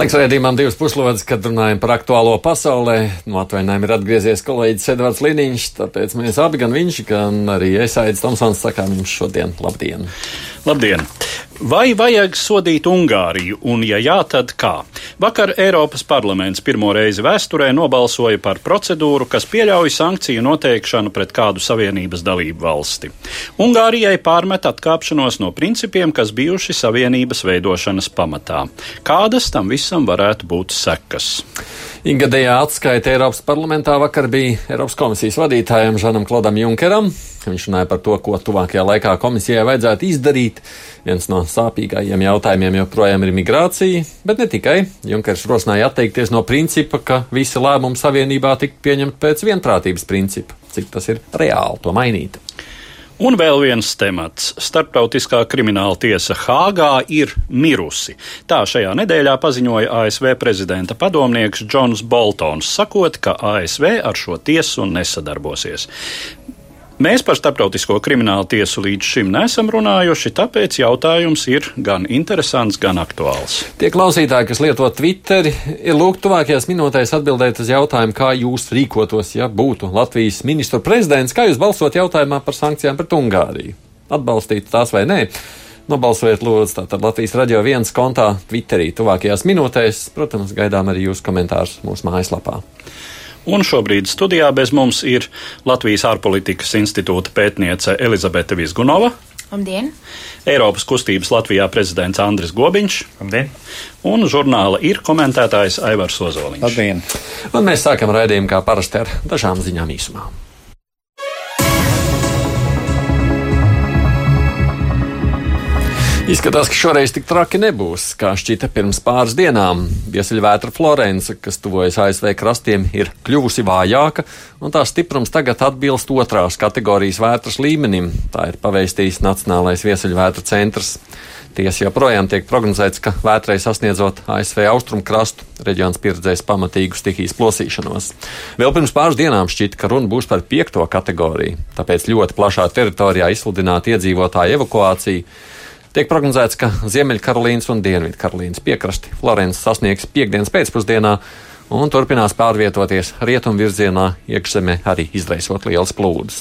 Laiks raidījumam divas puslodes, kad runājam par aktuālo pasaulē. No nu, atvainājuma ir atgriezies kolēģis Edvards Liniņš, tāpēc mēs abi, gan viņš, gan arī es, Aits Tomsons, sakām jums šodien labdien! Labdien! Vai vajag sodīt Ungāriju, un, ja jā, tad kā? Vakar Eiropas parlaments pirmo reizi vēsturē nobalsoja par procedūru, kas pieļauj sankciju noteikšanu pret kādu Savienības dalību valsti. Ungārijai pārmet atkāpšanos no principiem, kas bijuši Savienības veidošanas pamatā. Kādas tam visam varētu būt sekas? Ikgadējā atskaita Eiropas parlamentā vakar bija Eiropas komisijas vadītājam Žanam Klodam Junkeram. Viņš runāja par to, ko tuvākajā laikā komisijai vajadzētu izdarīt. Viens no sāpīgākajiem jautājumiem joprojām ir migrācija, bet ne tikai. Junkers rosināja atteikties no principa, ka visi lēmumi savienībā tiktu pieņemti pēc vienprātības principa. Cik tas ir reāli to mainīt? Un vēl viens temats. Startautiskā krimināla tiesa Hāgā ir mirusi. Tā šajā nedēļā paziņoja ASV prezidenta padomnieks Džons Boltons, sakot, ka ASV ar šo tiesu nesadarbosies. Mēs par starptautisko kriminālu tiesu līdz šim nesam runājuši, tāpēc jautājums ir gan interesants, gan aktuāls. Tie klausītāji, kas lieto Twitteri, ir lūgt tuvākajās minūtēs atbildēt uz jautājumu, kā jūs rīkotos, ja būtu Latvijas ministru prezidents, kā jūs balsot jautājumā par sankcijām pret Ungāriju. Atbalstīt tās vai nē? Nobalsojiet, lūdzu, tātad Latvijas radio viens kontā, Twitterī, tuvākajās minūtēs. Protams, gaidām arī jūsu komentārus mūsu mājaslapā. Un šobrīd studijā bez mums ir Latvijas ārpolitikas institūta pētniece Elizabete Vizgunova. Labdien! Eiropas kustības Latvijā prezidents Andris Gobiņš. Labdien! Un žurnāla ir komentētājs Aivars Ozoliņš. Labdien! Un mēs sākam raidījumu kā parasti ar dažām ziņām īsumā. Izskatās, ka šoreiz tik traki nebūs, kā šķita pirms pāris dienām. Viesuļvētra Florence, kas tuvojas ASV krastiem, ir kļuvusi vājāka, un tās stiprums tagad atbilst otrās kategorijas vētras līmenim. Tā ir paveistījis Nacionālais viesuļvētra centrs. Tiesa joprojām tiek prognozēts, ka vētrai sasniedzot ASV austrumu krastu, reģions pieredzēs pamatīgu stihijas plosīšanos. Vēl pirms pāris dienām šķita, ka runa būs par piekto kategoriju, tāpēc ļoti plašā teritorijā izsludināta iedzīvotāju evakuācija Tiek prognozēts, ka Ziemeļkarolīnas un Dienvidkarolīnas piekrasti Florence sasniegs piekdienas pēcpusdienā un turpinās pārvietoties rietumvirzienā, iekšzemē arī izraisot lielas plūdes.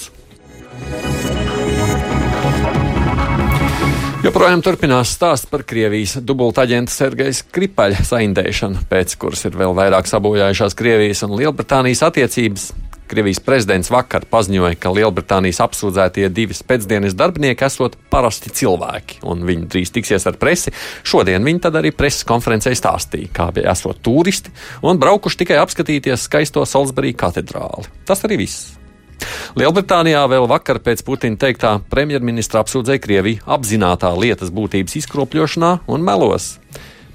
Joprojām turpinās stāsts par Krievijas dubultaģenta Sergeja Skripaļa saindēšanu, pēc kuras ir vēl vairāk sabojājušās Krievijas un Lielbritānijas attiecības. Krievijas prezidents vakar paziņoja, ka Lielbritānijas apsūdzētie divi pēcdienas darbinieki esot parasti cilvēki, un viņi drīz tiksies ar presi. Šodien viņi tad arī preses konferencē stāstīja, kā bija esot turisti un braukuši tikai apskatīties skaisto Salisbury katedrāli. Tas arī viss. Lielbritānijā vēl vakar pēc Putina teiktā premjerministra apsūdzēja Krieviju apzinātā lietas būtības izkropļošanā un melos.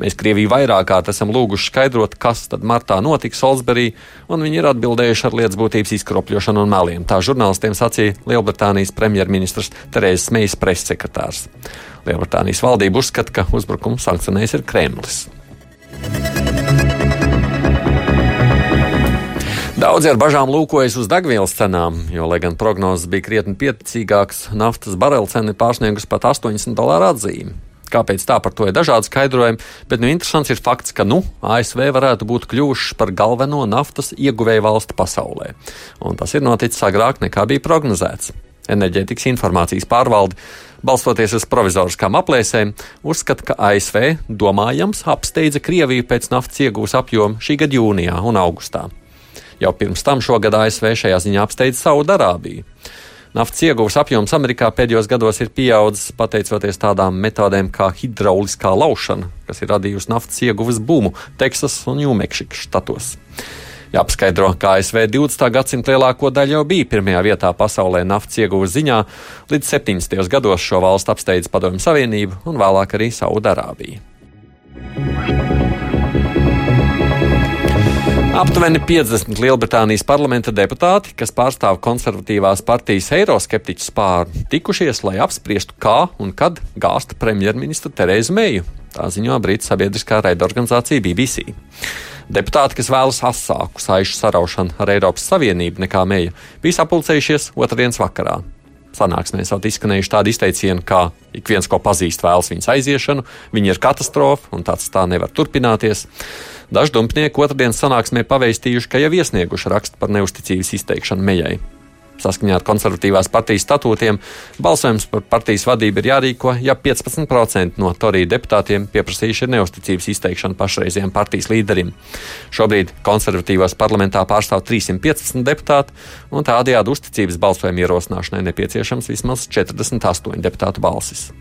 Mēs Krieviju vairāk kārt esam lūguši skaidrot, kas tad martā notika Salisbury, un viņi ir atbildējuši ar lietas būtības izkropļošanu un meliem. Tā žurnālistiem sacīja Lielbritānijas premjerministrs Terēzes Meijas pressekretārs. Lielbritānijas valdība uzskata, ka uzbrukumu sankcionējis ir Kremlis. Daudzi ar bažām lūkojas uz degvielas cenām, jo, lai gan prognozes bija krietni pieticīgākas, naftas barela cena ir pārsniegusi pat 80 dolāru atzīmi. Kāpēc tā par to ir dažādi skaidrojumi, bet nu, interesants ir fakts, ka nu, ASV varētu būt kļuvušas par galveno naftas ieguvēju valsti pasaulē. Un tas ir noticis agrāk nekā bija prognozēts. Enerģētikas informācijas pārvalde, balstoties uz provizoriskām aplēsēm, uzskata, ka ASV domājams apsteidza Krieviju pēc naftas iegūs apjoma šī gada jūnijā un augustā. Jau pirms tam šogad ASV šajā ziņā apsteidza Saudarābiju. Naftas ieguves apjoms Amerikā pēdējos gados ir pieaudzis pateicoties tādām metodēm kā hidrauliskā laušana, kas ir radījusi naftas ieguves bumu Teksas un Ņūmekšikas štatos. Jāpaskaidro, ka ASV 20. gadsimta lielāko daļu jau bija pirmajā vietā pasaulē naftas ieguves ziņā, līdz 70. gados šo valstu apsteidz Padomju Savienību un vēlāk arī Saudarābija. Aptuveni 50 Lielbritānijas parlamenta deputāti, kas pārstāv konservatīvās partijas eiroskeptiķu spāru, tikušies, lai apspriestu, kā un kad gāsta premjerministru Terēzu Meiju. Tā ziņo Brītu sabiedriskā raidorganizācija BBC. Deputāti, kas vēlas asāku saišu saraušanu ar Eiropas Savienību nekā Meija, bija sapulcējušies otrdienas vakarā. Sanāksmēs vēl izskanējuši tādi izteicieni, kā ik viens, ko pazīst, vēlas viņas aiziešanu, viņa ir katastrofa un tāds tā nevar turpināties. Daži dumpnieki otrdienas sanāksmē paveistījuši, ka jau iesnieguši rakstu par neusticības izteikšanu mejai. Saskaņā ar konservatīvās partijas statūtiem balsojums par partijas vadību ir jārīko, ja 15% no Torija deputātiem pieprasījuši neusticības izteikšanu pašreizējiem partijas līderim. Šobrīd konservatīvās parlamentā pārstāv 315 deputāti, un tādējādi uzticības balsojuma ierosināšanai nepieciešams vismaz 48 deputātu balsis.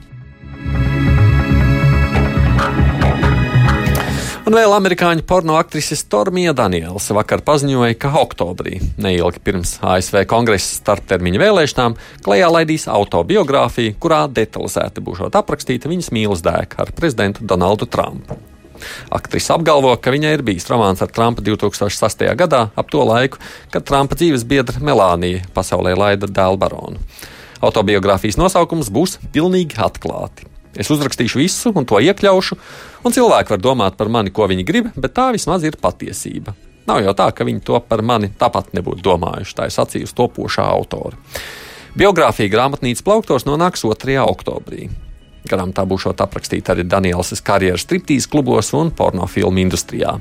Un vēl amerikāņu porno aktrise Stormija Daniels vakar paziņoja, ka oktobrī, neilgi pirms ASV kongresa starptermiņa vēlēšanām, klajā laidīs autobiogrāfiju, kurā detalizēti būšot aprakstīta viņas mīlestības dēka ar prezidentu Donaldu Trumpu. Aktrise apgalvo, ka viņai ir bijis romāns ar Trumpu 2008. gadā, ap to laiku, kad Trumpa dzīves biedra Melānija pasaulē laida dēlu baronu. Autobiogrāfijas nosaukums būs pilnīgi atklāti. Es uzrakstīšu visu un to iekļaušu, un cilvēki var domāt par mani, ko viņi grib, bet tā vismaz ir patiesība. Nav jau tā, ka viņi to par mani tāpat nebūtu domājuši. Tā ir sacījusi topošā autora. Biogrāfija grāmatnīcas plauktos nonāks 2. oktobrī. Garām tā būšot aprakstīta arī Daniels karjeras striptīs klubos un pornofilmu industrijā.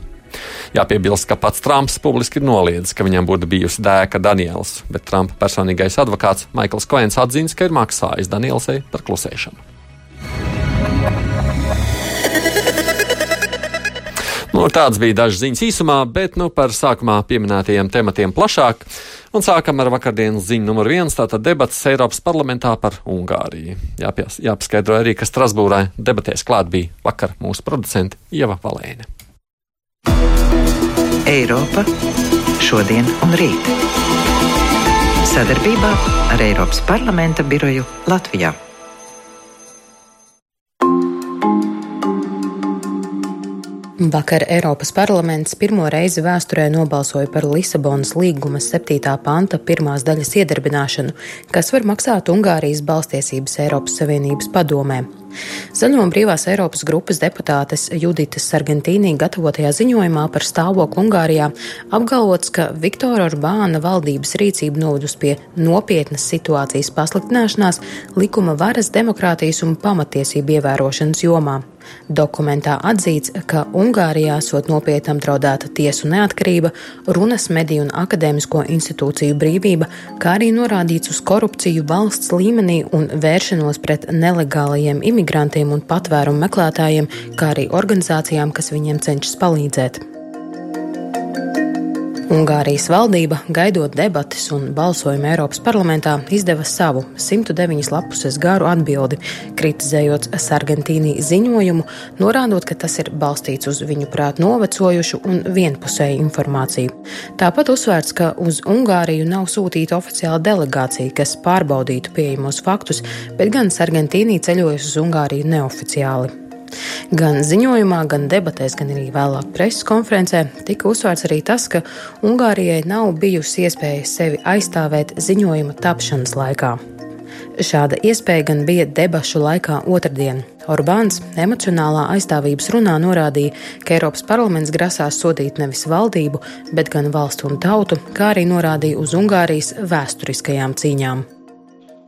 Jāpiebilst, ka pats Trumps publiski ir noliedzis, ka viņam būtu bijusi dēka Daniels, bet Trumpa personīgais advokāts Maikls Koens atzīst, ka ir maksājis Danielsai par klusēšanu. Nu, tāds bija dažs ziņas īsumā, bet nu, par sākumā pieminētajiem tematiem plašāk. Un sākam ar vakardienas ziņu numur viens, tātad debatas Eiropas parlamentā par Ungāriju. Jāpies, jāpaskaidro arī, ka Strasbūrā debatēs klāt bija vakar mūsu producente Ieva Valēne. Eiropa šodien un rīt. Sadarbībā ar Eiropas parlamenta biroju Latvijā. Vakar Eiropas parlaments pirmo reizi vēsturē nobalsoja par Lisabonas līguma 7. panta pirmās daļas iedarbināšanu, kas var maksāt Ungārijas balstiesības Eiropas Savienības padomē. Zaļo un brīvās Eiropas grupas deputātes Juditas Sargentīnī gatavotajā ziņojumā par stāvokli Ungārijā apgalvots, ka Viktora Orbāna valdības rīcība novedus pie nopietnas situācijas pasliktināšanās likuma varas, demokrātijas un pamatiesību ievērošanas jomā. Dokumentā atzīts, ka Ungārijā esot nopietni apdraudēta tiesu neatkarība, runas mediju un akadēmisko institūciju brīvība, kā arī norādīts uz korupciju valsts līmenī un vēršanos pret nelegālajiem imigrantiem un patvērumu meklētājiem, kā arī organizācijām, kas viņiem cenšas palīdzēt. Ungārijas valdība, gaidot debatas un balsojumu Eiropas parlamentā, izdeva savu 109 lapuses garu atbildi, kritizējot Sargentīnī ziņojumu, norādot, ka tas ir balstīts uz viņu prāt novecojušu un vienpusēju informāciju. Tāpat uzsvērts, ka uz Ungāriju nav sūtīta oficiāla delegācija, kas pārbaudītu pieejamos faktus, bet gan Sargentīnī ceļojas uz Ungāriju neoficiāli. Gan ziņojumā, gan debatēs, gan arī vēlāk preses konferencē tika uzsvērts arī tas, ka Ungārijai nav bijusi iespēja sevi aizstāvēt ziņojuma tapšanas laikā. Šāda iespēja gan bija debašu laikā otrdien. Orbāns emocionālā aizstāvības runā norādīja, ka Eiropas parlaments grasās sodīt nevis valdību, bet gan valstu un tautu, kā arī norādīja uz Ungārijas vēsturiskajām cīņām.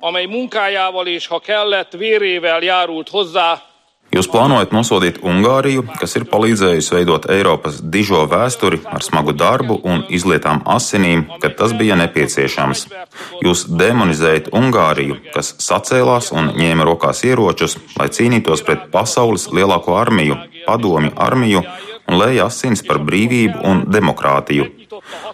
amely munkájával és, ha kellett, vérével járult hozzá Jūs plānojat nosodīt Ungāriju, kas ir palīdzējusi veidot Eiropas dižo vēsturi ar smagu darbu un izlietām asinīm, kad tas bija nepieciešams. Jūs demonizējat Ungāriju, kas sacēlās un ņēma rokās ieročus, lai cīnītos pret pasaules lielāko armiju, padomju armiju un lēja asins par brīvību un demokrātiju.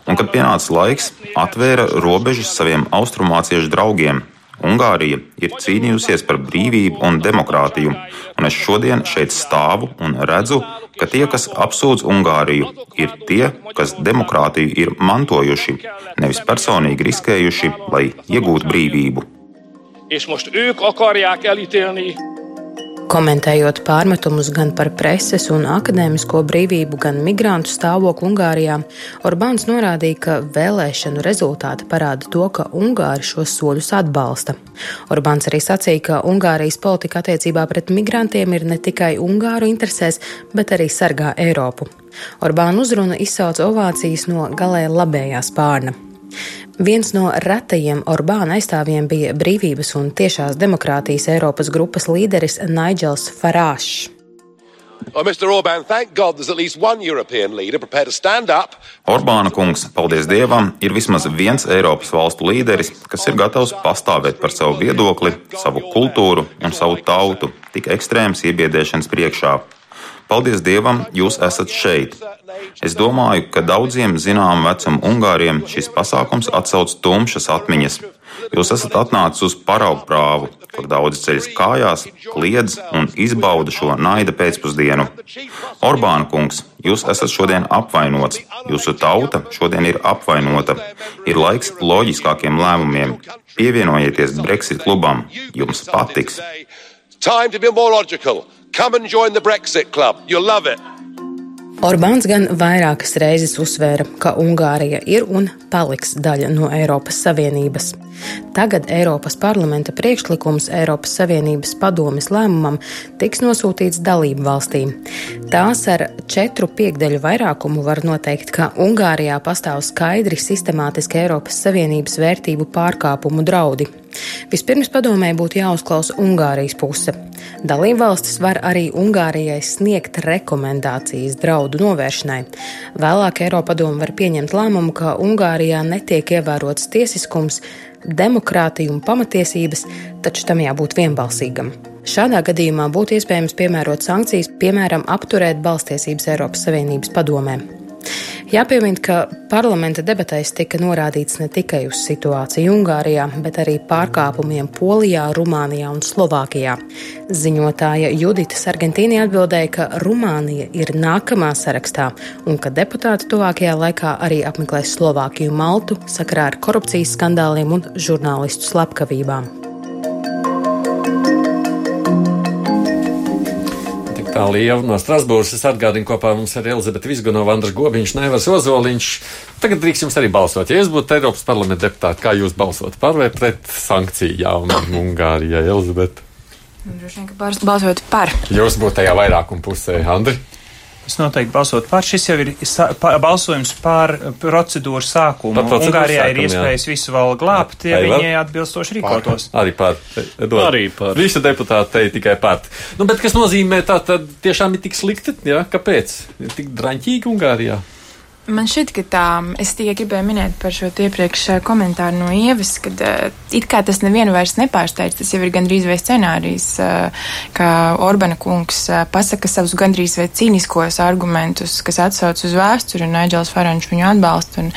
Un, kad pienāca laiks, atvēra robežas saviem austrumāciešu draugiem, Ungārija ir cīnījusies par brīvību un demokrātiju, un es šodien šeit stāvu un redzu, ka tie, kas apsūdz Ungāriju, ir tie, kas demokrātiju ir mantojuši, nevis personīgi riskējuši, lai iegūtu brīvību. És most ők akarják elítélni Komentējot pārmetumus gan par preses un akadēmisko brīvību, gan migrantu stāvokli Ungārijā, Orbāns norādīja, ka vēlēšanu rezultāti parāda to, ka Ungāri šos soļus atbalsta. Orbāns arī sacīja, ka Ungārijas politika attiecībā pret migrantiem ir ne tikai Ungāru interesēs, bet arī sargā Eiropu. Orbāna uzruna izsauca ovācijas no galēji labējā spārna. Viens no retajiem Orbāna aizstāvjiem bija brīvības un tiešās demokrātijas Eiropas grupas līderis Nigels Farāšs. Oh, Orbán, Orbāna kungs, paldies Dievam, ir vismaz viens Eiropas valstu līderis, kas ir gatavs pastāvēt par savu viedokli, savu kultūru un savu tautu tik ekstrēmas iebiedēšanas priekšā. Paldies Dievam, jūs esat šeit. Es domāju, ka daudziem zinām vecuma Ungāriem šis pasākums atsauc tumšas atmiņas. Jūs esat atnācis uz paraugu prāvu, kur daudzi ceļas kājās, kliedz un izbauda šo naida pēcpusdienu. Orbāna kungs, jūs esat šodien apvainots, jūsu tauta šodien ir apvainota. Ir laiks loģiskākiem lēmumiem. Pievienojieties Brexit klubam, jums patiks. Time to be more logical. Come and join the Brexit Club. You'll love it. Orbāns gan vairākas reizes uzsvēra, ka Ungārija ir un paliks daļa no Eiropas Savienības. Tagad Eiropas parlamenta priekšlikums Eiropas Savienības padomes lēmumam tiks nosūtīts dalību valstīm. Tās ar četru piekdeļu vairākumu var noteikt, ka Ungārijā pastāv skaidri sistemātiski Eiropas Savienības vērtību pārkāpumu draudi. Vispirms padomē būtu jāuzklausa Ungārijas puse. Dalībvalstis var arī Ungārijai sniegt rekomendācijas draudu novēršanai. Vēlāk Eiropadoma var pieņemt lēmumu, ka Ungārijā netiek ievērots tiesiskums, demokrātija un pamatiesības, taču tam jābūt vienbalsīgam. Šādā gadījumā būtu iespējams piemērot sankcijas, piemēram, apturēt balstiesības Eiropas Savienības padomē. Jāpiemina, ka parlamenta debatēs tika norādīts ne tikai uz situāciju Ungārijā, bet arī pārkāpumiem Polijā, Rumānijā un Slovākijā. Ziņotāja Judita Sargentīni atbildēja, ka Rumānija ir nākamā sarakstā un ka deputāti tuvākajā laikā arī apmeklēs Slovākiju Maltu sakarā ar korupcijas skandāliem un žurnālistu slepkavībām. Tā liela no Strasbūras. Es atgādinu, kopā mums ir Elizabete Visgunova, Andra Gobiņš, Neivars Ozoliņš. Tagad drīkst jums arī balsot. Ja es būtu Eiropas parlamenta deputāti, kā jūs balsot par vai pret sankcijām Ungārijai, Elizabete? Droši vien, ka balsot par. Jūs būtu tajā vairākuma pusē, Andri. Es noteikti balsotu par. Šis jau ir balsojums par procedūru sākumu. Par procedūru Ungārijā sākumu, ir iespējas jā. visu vēl glābt, ja viņi atbilstoši rīkotos. Arī par. Edvard. Arī par. Visi deputāti teica tikai par. Nu, bet kas nozīmē tā, tad tiešām ir tik slikti, jā? Kāpēc? Ir tik draņķīgi Ungārijā? Man šķiet, ka tā, es tikai gribēju minēt par šo iepriekš eh, komentāru no Ievas, ka uh, it kā tas nevienu vairs nepārsteidz, tas jau ir gandrīz vai scenārijs, uh, ka Orbana kungs pasaka savus gandrīz vai cīniskos argumentus, kas atsauc uz vēsturi, un Aģels Farančs viņu atbalsta, un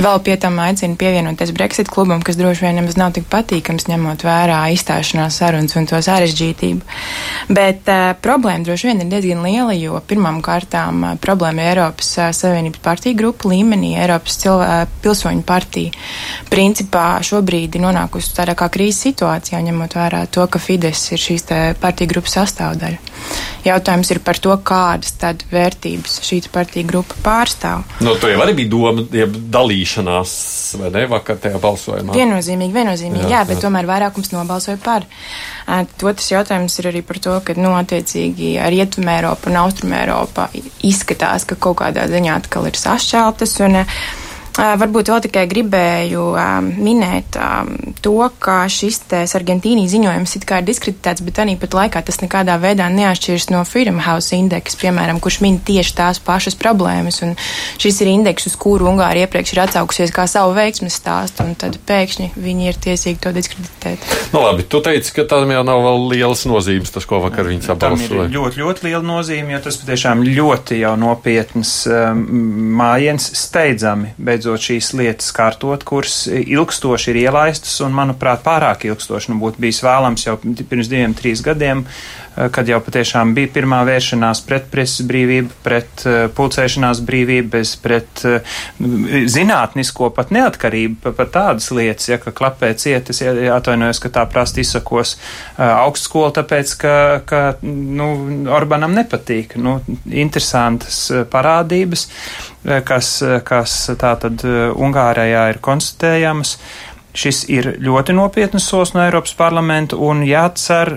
vēl pie tam aicina pievienoties Brexit klubam, kas droši vien nemaz nav tik patīkams, ņemot vērā izstāšanās sarunas un to sarežģītību. Bet uh, problēma droši vien ir diezgan liela, jo pirmām kārtām uh, problēma ir Eiropas uh, Savienības partija partiju grupu līmenī Eiropas cilvē, pilsoņu partija principā šobrīd ir nonākusi tādā kā krīzes situācijā, ņemot vērā to, ka Fides ir šīs partiju grupas sastāvdaļa. Jautājums ir par to, kādas tad vērtības šī partija grupa pārstāv. Nu, tur jau arī bija doma, ja dalīšanās, vai ne, vakar tajā balsojumā? Viennozīmīgi, viennozīmīgi, jā, jā bet jā. tomēr vairākums nobalsoja par. Otrs jautājums ir arī par to, ka, nu, attiecīgi ar Rietumē Eiropu un Austrumē Eiropa izskatās, ka kaut kādā ziņā atkal ir sašķeltas. Un, Varbūt vēl tikai gribēju um, minēt um, to, ka šis Argentīnijas ziņojums it kā ir diskreditēts, bet arī pat laikā tas nekādā veidā neatšķiras no Freedom House indeksa, piemēram, kurš min tieši tās pašas problēmas. Un šis ir indeks, uz kuru Ungārija iepriekš ir atsaukusies kā savu veiksmes stāstu, un tad pēkšņi viņi ir tiesīgi to diskreditēt. Nu, labi, tu teici, ka tam jau nav vēl lielas nozīmes, tas, ko vakar viņi sabalsoja. Tam ir ļoti, ļoti liela nozīme, jo tas patiešām ļoti jau nopietnas um, mājiens steidzami. Bet beidzot šīs lietas kārtot, kuras ilgstoši ir ielaistas un, manuprāt, pārāk ilgstoši nu, būtu bijis vēlams jau pirms diviem, trīs gadiem, eh, kad jau patiešām bija pirmā vēršanās pret preses brīvību, pret uh, pulcēšanās brīvību, bez pret uh, zinātnisko pat neatkarību, pat, tādas lietas, ja, ka klapē cietas, ja, atvainojos, ka tā prasti izsakos augstskola, tāpēc, ka, ka nu, Orbanam nepatīk. Nu, interesantas parādības, kas, kas tātad Ungārijā ir konstatējamas. Šis ir ļoti nopietnas solis no Eiropas parlamenta un jācer,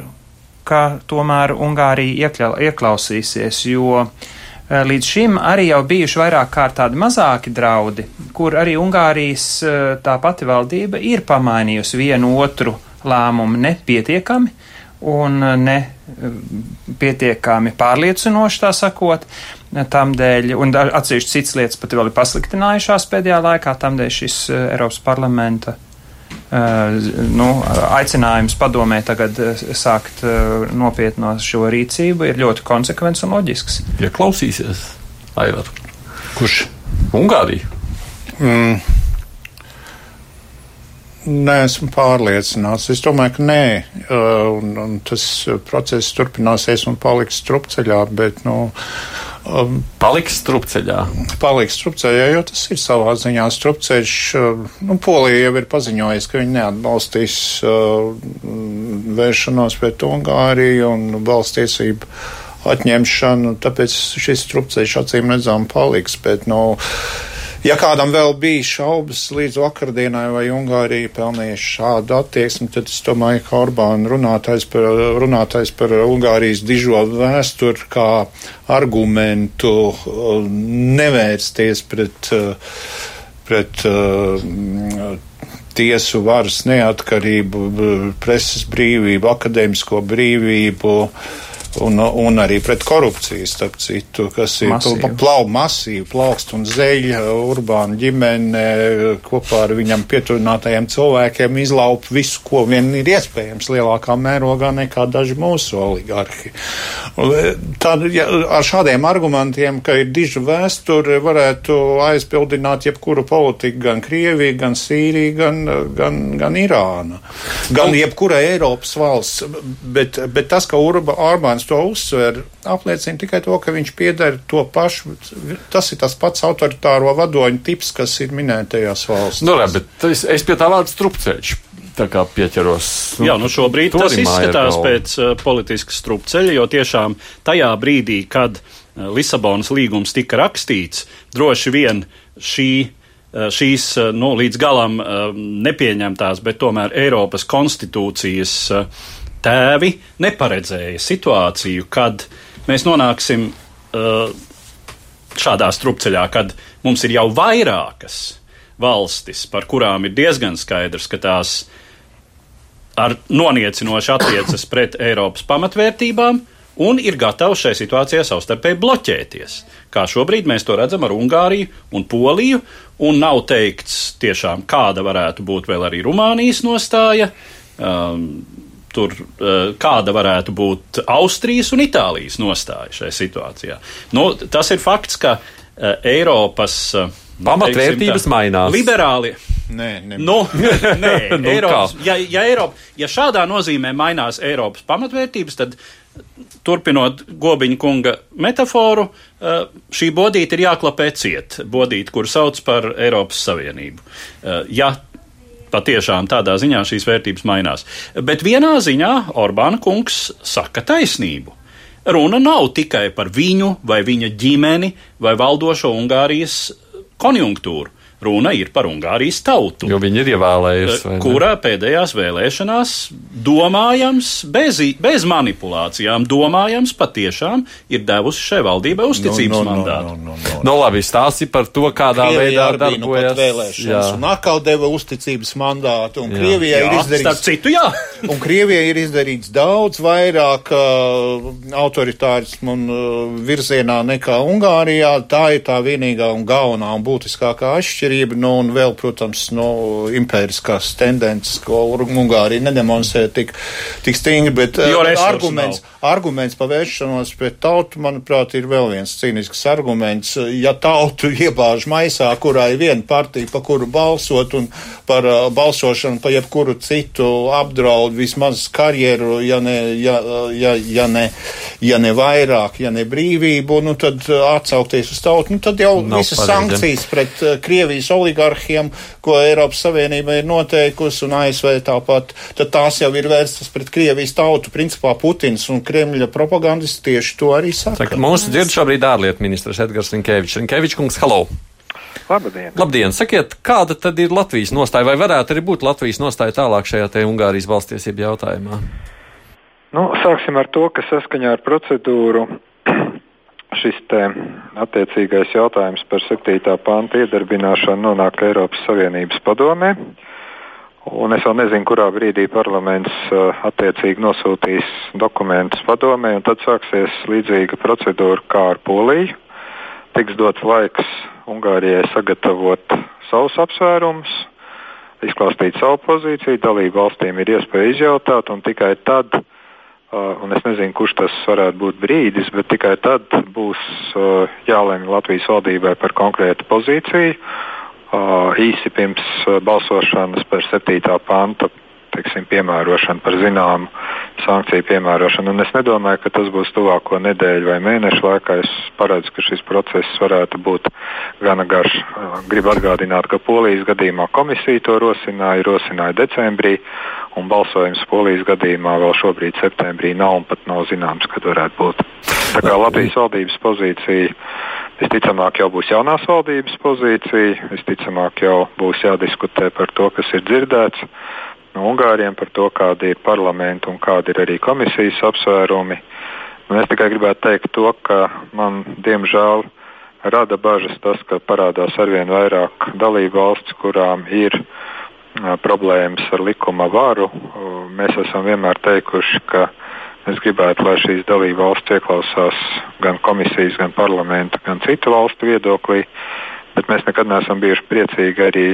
ka tomēr Ungārija ieklausīsies, jo eh, līdz šim arī jau bijuši vairāk kārt tādi mazāki draudi, kur arī Ungārijas eh, tā pati valdība ir pamainījusi vienu otru lēmumu nepietiekami un eh, ne pietiekami pārliecinoši, tā sakot, tam dēļ, un atsevišķi cits lietas pat vēl ir pasliktinājušās pēdējā laikā, tam dēļ šis Eiropas parlamenta nu, aicinājums padomē tagad sākt nopietno šo rīcību ir ļoti konsekvents un loģisks. Ja klausīsies, Aivar. Kurš? Ungārija. Mm. Nē, esmu pārliecināts. Es domāju, ka nē. Un, un tas process turpināsies un paliks strupceļā, bet, nu, Um, paliks strupceļā. Paliks strupceļā, jo tas ir savā ziņā strupceļš. Uh, nu, Polija jau ir paziņojusi, ka viņi neatbalstīs uh, vēršanos pret Ungāriju un valsts tiesību atņemšanu, tāpēc šis strupceļš acīm redzām paliks. Bet, nu, no, Ja kādam vēl bija šaubas līdz vakardienai, vai Ungārija pelnīja šādu attieksmi, tad es domāju, ka Orbāna runātais par, runātais par Ungārijas dižo vēsturi kā argumentu uh, nevērsties pret, uh, pret uh, tiesu varas neatkarību, preses brīvību, akadēmisko brīvību. Uh, un, un arī pret korupciju, starp citu, kas ir masīvi. plau masīvi, plaukst un zeļa, urbāna ģimene kopā ar viņam pietuvinātajiem cilvēkiem izlaup visu, ko vien ir iespējams lielākā mērogā nekā daži mūsu oligarhi. Tad, ja, ar šādiem argumentiem, ka ir diža vēsture, varētu aizpildināt jebkuru politiku, gan Krievija, gan Sīrija, gan, gan, gan Irāna, gan jebkura Eiropas valsts, bet, bet tas, ka Urba, Orbāns to uzsver, apliecina tikai to, ka viņš pieder to pašu. Tas ir tas pats autoritāro vadoņu tips, kas ir minētajās valstīs. Nu, re, bet es, es pie tā vārda strupceļš. Tā kā pieķeros. Nu, Jā, nu šobrīd tas izskatās pēc uh, politiskas strupceļa, jo tiešām tajā brīdī, kad uh, Lisabonas līgums tika rakstīts, droši vien šī uh, šīs nu, līdz galam nepieņemtās, bet tomēr Eiropas konstitūcijas tēvi neparedzēja situāciju, kad mēs nonāksim uh, šādā strupceļā, kad mums ir jau vairākas valstis, par kurām ir diezgan skaidrs, ka tās ar noniecinoši attiecas pret Eiropas pamatvērtībām un ir gatavi šai situācijai savstarpēji bloķēties. Kā šobrīd mēs to redzam ar Ungāriju un Poliju, un nav teikts tiešām, kāda varētu būt vēl arī Rumānijas nostāja. Um, tur, eh, kāda varētu būt Austrijas un Itālijas nostāja šajā situācijā. Nu, tas ir fakts, ka eh, Eiropas eh, pamatvērtības mainās. Liberāli. Nē, ne. nu, nē nu, Eiropas, ja, ja, Eiropa, ja šādā nozīmē mainās Eiropas pamatvērtības, tad turpinot Gobiņa kunga metaforu, šī bodīte ir jāklapē ciet. Bodīte, kur sauc par Eiropas Savienību. Ja patiešām tādā ziņā šīs vērtības mainās. Bet vienā ziņā Orbāna kungs saka taisnību. Runa nav tikai par viņu vai viņa ģimeni vai valdošo Ungārijas konjunktūru. Runa ir par Ungārijas tautu. Jo viņi ir ievēlējuši. Kurā pēdējās vēlēšanās domājams, bez, bez manipulācijām, domājams, patiešām ir devusi šai valdībai uzticības no, no, mandātu. No, no, no, no. no labi, stāsti par to, kādā Krievijā veidā darbojas vēlēšanas. Un atkal deva uzticības mandātu. Un Krievijai jā, ir izdarīts. Citu, jā. un Krievijai ir izdarīts daudz vairāk uh, autoritārismu un uh, virzienā nekā Ungārijā. Tā ir tā vienīgā un galvenā un būtiskākā atšķirība atšķirība, nu, un vēl, protams, nu, impēriskās tendences, ko Ungārija nedemonstrē tik, tik stingri, bet uh, arguments, nav. arguments pa vēršanos pret tautu, manuprāt, ir vēl viens cīnisks arguments. Ja tautu iebāž maisā, kurā ir viena partija, pa kuru balsot, un par uh, balsošanu pa jebkuru citu apdraud vismaz karjeru, ja ne, ja, ja, ja ne, ja ne vairāk, ja ne brīvību, nu, tad atsaukties uz tautu, nu, tad jau Nav visas pareizi. sankcijas pret uh, Krievijas oligarhiem, ko Eiropas Savienība ir noteikusi, un ASV tāpat, tad tās jau ir vērstas pret Krievijas tautu. Principā Putins un Kremļa propagandisti tieši to arī saka. saka mūsu dzird šobrīd ārlietu ministrs Edgars Rinkevičs. Rinkevičs kungs, halo! Labdien! Labdien! Sakiet, kāda tad ir Latvijas nostāja, vai varētu arī būt Latvijas nostāja tālāk šajā te Ungārijas balstiesību jautājumā? Nu, sāksim ar to, ka saskaņā ar procedūru šis attiecīgais jautājums par 7. pānta iedarbināšanu nonāk Eiropas Savienības padomē. Un es vēl nezinu, kurā brīdī parlaments attiecīgi nosūtīs dokumentus padomē, un tad sāksies līdzīga procedūra kā ar Poliju. Tiks dots laiks Ungārijai sagatavot savus apsvērumus, izklāstīt savu pozīciju, dalību valstīm ir iespēja izjautāt, un tikai tad Uh, un es nezinu, kurš tas varētu būt brīdis, bet tikai tad būs uh, jālemj Latvijas valdībai par konkrētu pozīciju. Uh, īsi pirms balsošanas par 7. panta teiksim, piemērošanu, par zināmu sankciju piemērošanu. Un es nedomāju, ka tas būs tuvāko nedēļu vai mēnešu laikā. Es paredzu, ka šis process varētu būt gana garš. Gribu atgādināt, ka Polijas gadījumā komisija to rosināja, rosināja decembrī, un balsojums Polijas gadījumā vēl šobrīd septembrī nav un pat nav zināms, kad varētu būt. Tā kā Latvijas valdības pozīcija visticamāk jau būs jaunās valdības pozīcija, visticamāk jau būs jādiskutē par to, kas ir dzirdēts no Ungāriem par to, kāda ir parlamenta un kāda ir arī komisijas apsvērumi. Un es tikai gribētu teikt to, ka man diemžēl rada bažas tas, ka parādās arvien vairāk dalību valsts, kurām ir problēmas ar likuma varu. Mēs esam vienmēr teikuši, ka mēs gribētu, lai šīs dalību valsts ieklausās gan komisijas, gan parlamenta, gan citu valstu viedoklī, bet mēs nekad neesam bijuši priecīgi arī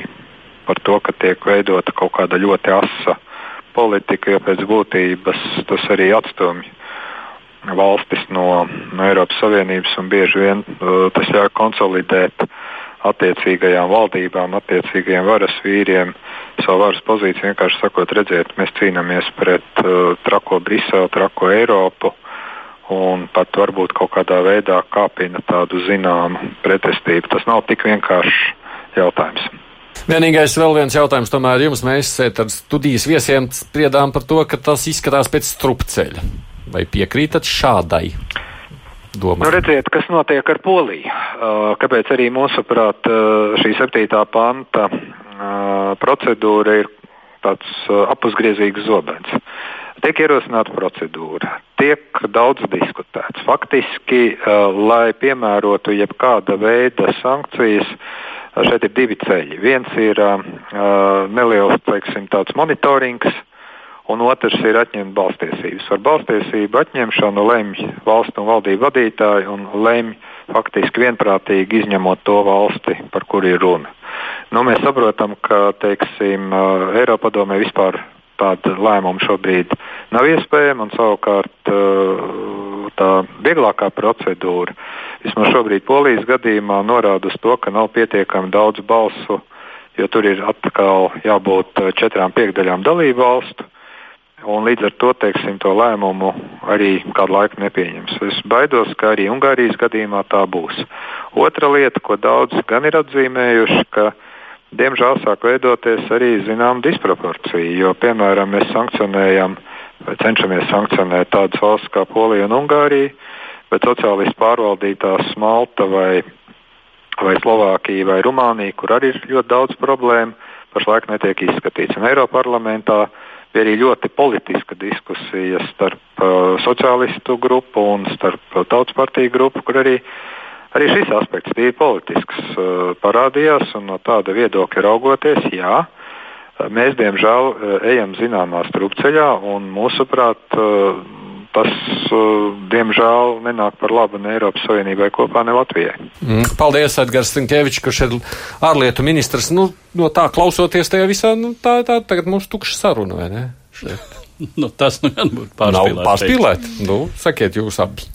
par to, ka tiek veidota kaut kāda ļoti asa politika, jo pēc būtības tas arī atstumj valstis no, no Eiropas Savienības un bieži vien uh, tas ļauj konsolidēt attiecīgajām valdībām, attiecīgajiem varas vīriem savu varas pozīciju. Vienkārši sakot, redziet, mēs cīnāmies pret uh, trako Briselu, trako Eiropu un pat varbūt kaut kādā veidā kāpina tādu zināmu pretestību. Tas nav tik vienkāršs jautājums. Vienīgais vēl viens jautājums tomēr jums. Mēs ar studijas viesiem spriedām par to, ka tas izskatās pēc strupceļa. Vai piekrītat šādai? Domā. Nu, redziet, kas notiek ar Poliju. Uh, kāpēc arī mūsuprāt uh, šī septītā panta uh, procedūra ir tāds apusgriezīgs zobens. Tiek ierosināta procedūra, tiek daudz diskutēts. Faktiski, lai piemērotu jebkāda veida sankcijas, šeit ir divi ceļi. Viens ir uh, neliels teiksim, monitorings, un otrs ir atņemt balstiesības. Ar balstiesību atņemšanu lemj valstu un valdību vadītāji un lemj faktiski vienprātīgi izņemot to valsti, par kuru ir runa. Nu, mēs saprotam, ka teiksim, Eiropadomē vispār tāda lēmuma šobrīd nav iespējama, savukārt tā vieglākā procedūra vismaz šobrīd Polijas gadījumā norāda uz to, ka nav pietiekami daudz balsu, jo tur ir atkal jābūt eh, četrām piekdaļām dalību valstu. Un līdz ar to teiksim, to lēmumu arī kādu laiku nepieņems. Es baidos, ka arī Ungārijas gadījumā tā būs. Otra lieta, ko daudz gan ir atzīmējuši, ka diemžēl sāk veidoties arī zinām disproporcija. Jo, piemēram, mēs sankcionējam vai cenšamies sankcionēt tādas valsts kā Polija un Ungārija, bet sociālisti pārvaldītās Malta vai, vai Slovākija vai Rumānija, kur arī ir ļoti daudz problēmu, pašlaik netiek izskatīts. Un Eiropas parlamentā bija arī ļoti politiska diskusija starp uh, sociālistu grupu un starp uh, tautas partiju grupu, kur arī, arī šis aspekts bija politisks uh, parādījās. No tāda viedokļa raugoties, jā, mēs diemžēl uh, ejam zināmā strupceļā un mūsuprāt. Tas, diemžēl, nenāk par labu ne Eiropas Savienībai kopā, ne Latvijai. Mm. Paldies, Edgars Stankevičs, kurš ir ārlietu ministrs. Nu, no tā klausoties tajā visā, nu, tā, tā tagad mums tukša saruna, vai ne? nu, tas nu gan būtu pārspīlēt. Nav pārspīlēt. Nu, sakiet jūs abi.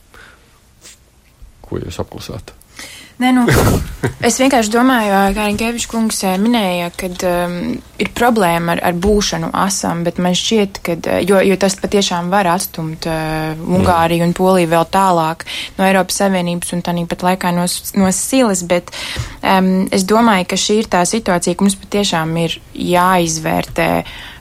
Ko jūs apklusāt? Nē, nu, es vienkārši domāju, kā Rīgēvičs kungs minēja, ka um, ir problēma ar, ar būšanu asam, bet man šķiet, ka, jo, jo tas patiešām var atstumt uh, Ungāriju un Poliju vēl tālāk no Eiropas Savienības un tāpat laikā no, no silas, bet um, es domāju, ka šī ir tā situācija, ka mums patiešām ir jāizvērtē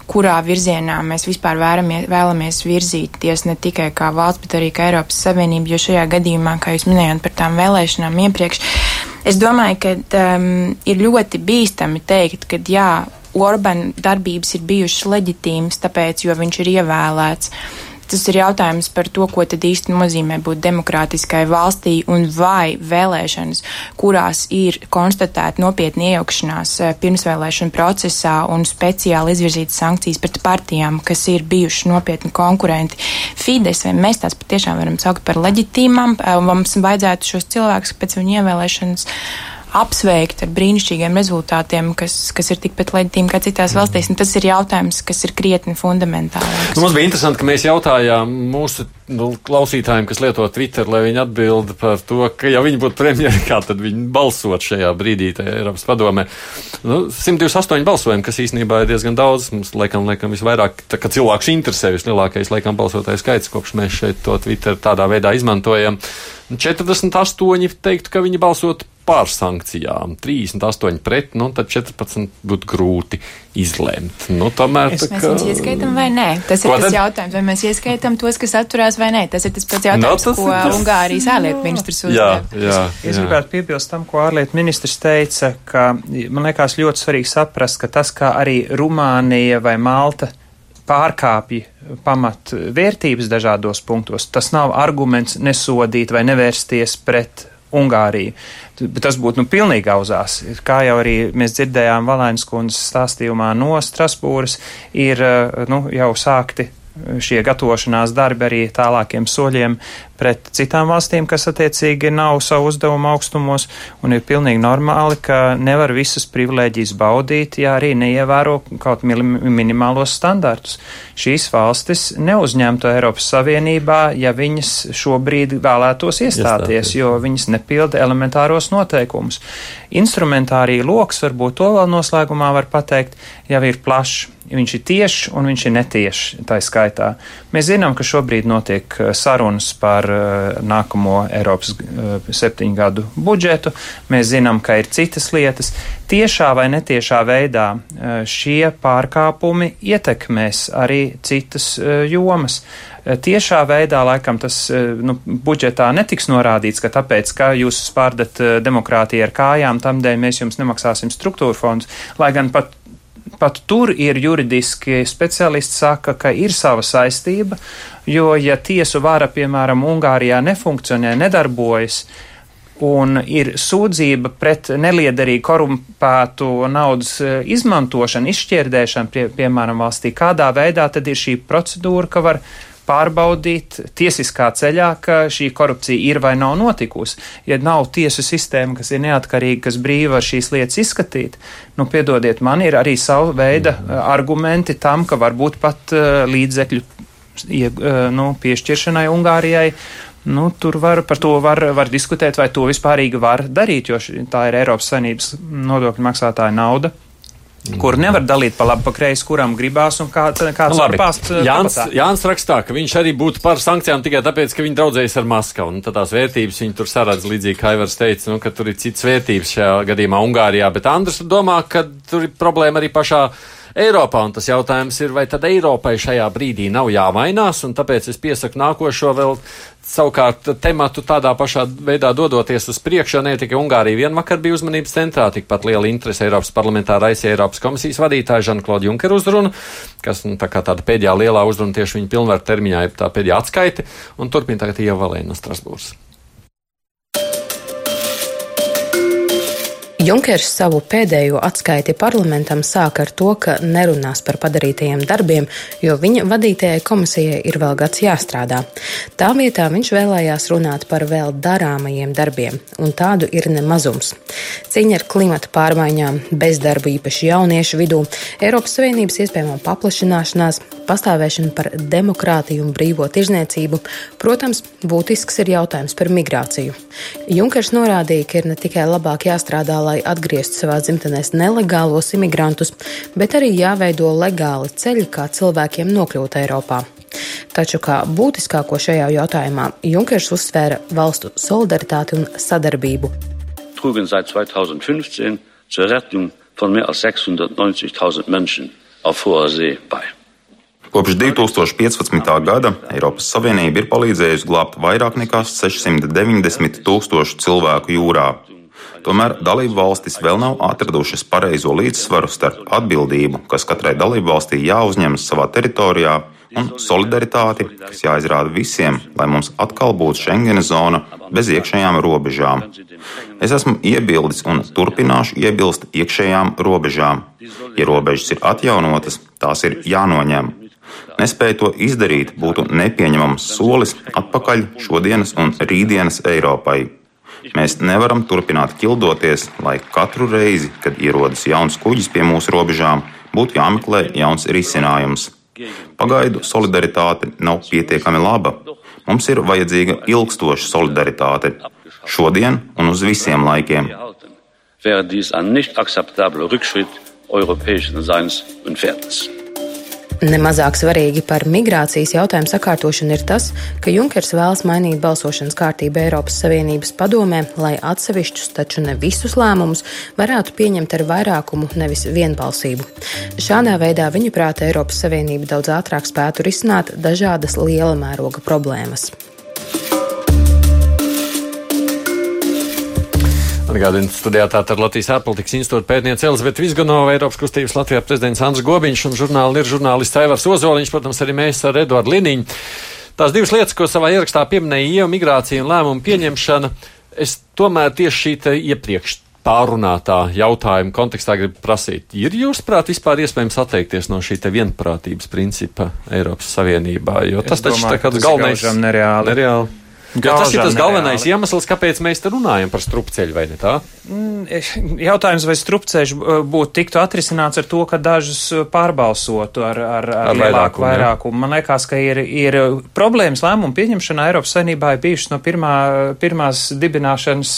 kurā virzienā mēs vispār vēramies, vēlamies virzīties ne tikai kā valsts, bet arī kā Eiropas Savienība, jo šajā gadījumā, kā jūs minējāt par tām vēlēšanām iepriekš, es domāju, ka um, ir ļoti bīstami teikt, ka jā, Orbán darbības ir bijušas leģitīmas, tāpēc, jo viņš ir ievēlēts. Tas ir jautājums par to, ko tad īsti nozīmē būt demokrātiskai valstī un vai vēlēšanas, kurās ir konstatēta nopietna iejaukšanās eh, pirmsvēlēšana procesā un speciāli izvirzītas sankcijas pret partijām, kas ir bijuši nopietni konkurenti. Fides, vai mēs tās patiešām varam saukt par leģitīmām, eh, mums vajadzētu šos cilvēkus pēc viņu ievēlēšanas apsveikt ar brīnišķīgiem rezultātiem, kas, kas ir tikpat leģitīmi kā citās mm. valstīs. Un tas ir jautājums, kas ir krietni fundamentāls. Nu, mums bija interesanti, ka mēs jautājām mūsu nu, klausītājiem, kas lieto Twitter, lai viņi atbild par to, ka ja viņi būtu premjeri, kā tad viņi balsot šajā brīdī Eiropas padomē. Nu, 128 balsojumi, kas īstenībā ir diezgan daudz. Mums, laikam, laikam visvairāk, tā, ka cilvēks interesē vislielākais, laikam, balsotāju skaits, kopš mēs šeit to Twitter tādā veidā izmantojam. 48 teiktu, ka viņi balsot pār sankcijām, 38 pret, nu tad 14 būtu grūti izlemt. Nu, tomēr, es, tā, ka... Mēs ieskaitām vai nē? Tas ir Ko tas tad? jautājums, vai mēs ieskaitām tos, kas atturās vai nē. Tas ir tas pats jautājums, no, tas ko tas... Ungārijas ārlietu ministrs uzdev. Jā, jā, jā. Es gribētu piebilst tam, ko ārlietu ministrs teica, ka man liekas ļoti svarīgi saprast, ka tas, kā arī Rumānija vai Malta pārkāpja pamat vērtības dažādos punktos, tas nav arguments nesodīt vai nevērsties pret Ungāriju. Tas būtu nu, pilnīgi auzās. Kā jau arī mēs dzirdējām Valēnas kundzes stāstījumā no Strasbūras, ir nu, jau sākti šie gatavošanās darbi arī tālākiem soļiem pret citām valstīm, kas attiecīgi nav savu uzdevumu augstumos, un ir pilnīgi normāli, ka nevar visas privilēģijas baudīt, ja arī neievēro kaut minimālos standartus. Šīs valstis neuzņemtu Eiropas Savienībā, ja viņas šobrīd vēlētos iestāties, iestāties. jo viņas nepilda elementāros noteikumus. Instrumentārija loks, varbūt to vēl noslēgumā var pateikt, jau ir plašs. Viņš ir tiešs un viņš ir netiešs tā skaitā. Mēs zinām, ka šobrīd notiek uh, sarunas par uh, nākamo Eiropas uh, septiņu gadu budžetu. Mēs zinām, ka ir citas lietas. Tiešā vai netiešā veidā šie pārkāpumi ietekmēs arī citas jomas. Tiešā veidā laikam tas nu, budžetā netiks norādīts, ka tāpēc, ka jūs spārdat demokrātiju ar kājām, tamdēļ mēs jums nemaksāsim struktūra fondus, lai gan pat pat tur ir juridiski speciālisti saka, ka ir sava saistība, jo ja tiesu vara, piemēram, Ungārijā nefunkcionē, nedarbojas, un ir sūdzība pret neliederīgu korumpētu naudas e, izmantošanu, izšķirdēšanu, pie, piemēram, valstī, kādā veidā tad ir šī procedūra, ka var pārbaudīt tiesiskā ceļā, ka šī korupcija ir vai nav notikusi. Ja nav tiesu sistēma, kas ir neatkarīga, kas brīva šīs lietas izskatīt, nu, piedodiet, man ir arī savu veidu mm. argumenti tam, ka varbūt pat uh, līdzekļu uh, nu, piešķiršanai Ungārijai Nu, tur var, par to var, var diskutēt, vai to vispārīgi var darīt, jo tā ir Eiropas Savienības nodokļu maksātāja nauda kur nevar dalīt pa labi, pa kreisi, kuram gribās un kā, kāds nu, var pāst. Eh, Jānis, Jānis rakstā, ka viņš arī būtu par sankcijām tikai tāpēc, ka viņi draudzējas ar Maskavu. Un tad tās vērtības viņi tur saredz līdzīgi, kā Ivars teica, nu, ka tur ir citas vērtības šajā gadījumā Ungārijā. Bet Andrs domā, ka tur ir problēma arī pašā Eiropā, un tas jautājums ir, vai tad Eiropai šajā brīdī nav jāmainās, un tāpēc es piesaku nākošo vēl savukārt tematu tādā pašā veidā dodoties uz priekšu, ne tikai Ungārija vien vakar bija uzmanības centrā, tikpat liela interese Eiropas parlamentā raisīja Eiropas komisijas vadītāja Žana-Klauda Junkera uzrunu, kas nu, tā kā tāda pēdējā lielā uzruna tieši viņa pilnvaru termiņā ir tā pēdējā atskaite, un turpina tagad Ieva Valēna no Strasbūras. Junkers savu pēdējo atskaiti parlamentam sāk ar to, ka nerunās par padarītajiem darbiem, jo viņa vadītajai komisijai ir vēl gads jāstrādā. Tā vietā viņš vēlējās runāt par vēl darāmajiem darbiem, un tādu ir nemazums. Cīņa ar klimata pārmaiņām, bezdarbu īpaši jauniešu vidū, Eiropas Savienības iespējamo paplašināšanās, pastāvēšana par demokrātiju un brīvo tirzniecību, protams, būtisks ir jautājums par migrāciju. Junkers norādīja, ka ir ne tikai labāk jāstrādā, lai atgrieztu savā dzimtenēs nelegālos imigrantus, bet arī jāveido legāli ceļi, kā cilvēkiem nokļūt Eiropā. Taču kā būtiskāko šajā jautājumā Junkers uzsvēra valstu solidaritāti un sadarbību. Trugen seit 2015 zur Rettung von mehr als 690.000 Menschen auf hoher See bei. Kopš 2015. gada Eiropas Savienība ir palīdzējusi glābt vairāk nekā 690 tūkstošu cilvēku jūrā. Tomēr dalību valstis vēl nav atradušas pareizo līdzsvaru starp atbildību, kas katrai dalību valstī jāuzņemas savā teritorijā, un solidaritāti, kas jāizrāda visiem, lai mums atkal būtu Schengena zona bez iekšējām robežām. Es esmu iebildis un turpināšu iebilst iekšējām robežām. Ja robežas ir atjaunotas, tās ir jānoņem. Nespēja to izdarīt būtu nepieņemams solis atpakaļ šodienas un rītdienas Eiropai. Mēs nevaram turpināt ķildoties, lai katru reizi, kad ierodas jauns kuģis pie mūsu robežām, būtu jāmeklē jauns risinājums. Pagaidu solidaritāte nav pietiekami laba. Mums ir vajadzīga ilgstoša solidaritāte šodien un uz visiem laikiem. Wäre dies ein nicht akzeptabler Rückschritt europäischen Seins und Wertes. Nemazāk svarīgi par migrācijas jautājumu sakārtošanu ir tas, ka Junkers vēlas mainīt balsošanas kārtību Eiropas Savienības padomē, lai atsevišķus, taču ne visus lēmumus varētu pieņemt ar vairākumu, nevis vienbalsību. Šādā veidā viņa prāta Eiropas Savienība daudz ātrāk spētu risināt dažādas liela mēroga problēmas. Atgādinu, studijā tātad Latvijas ārpolitikas institūta pētniece Elizabete Vizganova, Eiropas kustības Latvijā prezidents Andris Gobiņš un žurnāli ir žurnālists Aivars Ozoliņš, protams, arī mēs ar Eduardu Liniņu. Tās divas lietas, ko savā ierakstā pieminēja IEU migrācija un lēmumu pieņemšana, es tomēr tieši šī iepriekš pārunātā jautājuma kontekstā gribu prasīt, ir jūsuprāt vispār iespējams atteikties no šī vienprātības principa Eiropas Savienībā? Jo tas es taču domāju, tā kā galvenais. Nereāli. nereāli. Jo tas ir tas galvenais nereāli. iemesls, kāpēc mēs te runājam par strupceļu, vai ne tā? Mm, jautājums, vai strupceļš būtu tiktu atrisināts ar to, ka dažus pārbalsotu ar, ar, ar, ar lielāku vairākumu. vairākumu. Man liekas, ka ir, ir problēmas lēmumu pieņemšanā Eiropas saimnībā ir bijušas no pirmā, pirmās dibināšanas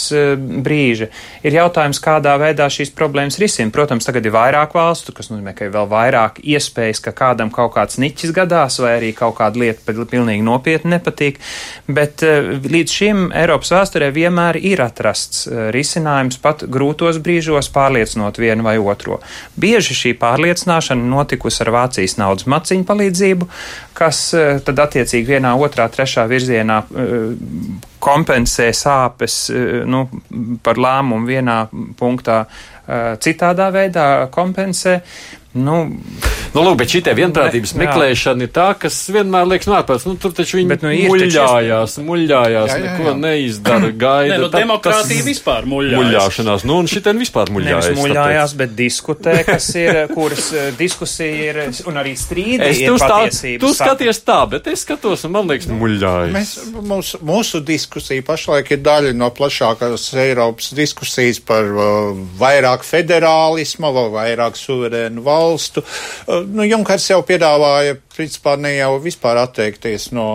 brīža. Ir jautājums, kādā veidā šīs problēmas risina. Protams, tagad ir vairāk valstu, kas nozīmē, ka ir vēl vairāk iespējas, ka kādam kaut kāds niķis gadās, vai arī kaut kāda lieta pilnīgi nopietni nepatīk. Bet līdz šim Eiropas vēsturē vienmēr ir atrasts eh, risinājums pat grūtos brīžos pārliecinot vienu vai otro. Bieži šī pārliecināšana notikusi ar Vācijas naudas maciņu palīdzību, kas eh, tad attiecīgi vienā, otrā, trešā virzienā eh, kompensē sāpes nu, par lēmumu vienā punktā, citādā veidā kompensē. Nu, nu, lūk, bet šī vienprātības ne, meklēšana ir tā, kas vienmēr liekas nārpēc. Nu, tur taču viņi bet, nu, muļļājās, muļļājās, jā, jā, jā. neko neizdara, gaida. Ne, nu, tā, demokrātija tas, vispār muļļājās. Muļļāšanās, nu, un šitien vispār muļļājās. Nevis muļļājās, tāpēc. bet diskutē, kas ir, kuras eh, diskusija ir, un arī strīdi es ir patiesības. Tu skaties tā, bet es skatos, un man liekas, muļļājas. Mēs, mūsu, mūsu diskusija pašlaik ir daļa no plašākās Eiropas diskusijas par uh, vairāk federālisma vai vairāk suverēnu valstu. Uh, nu, Junkers jau piedāvāja, principā, ne jau vispār atteikties no,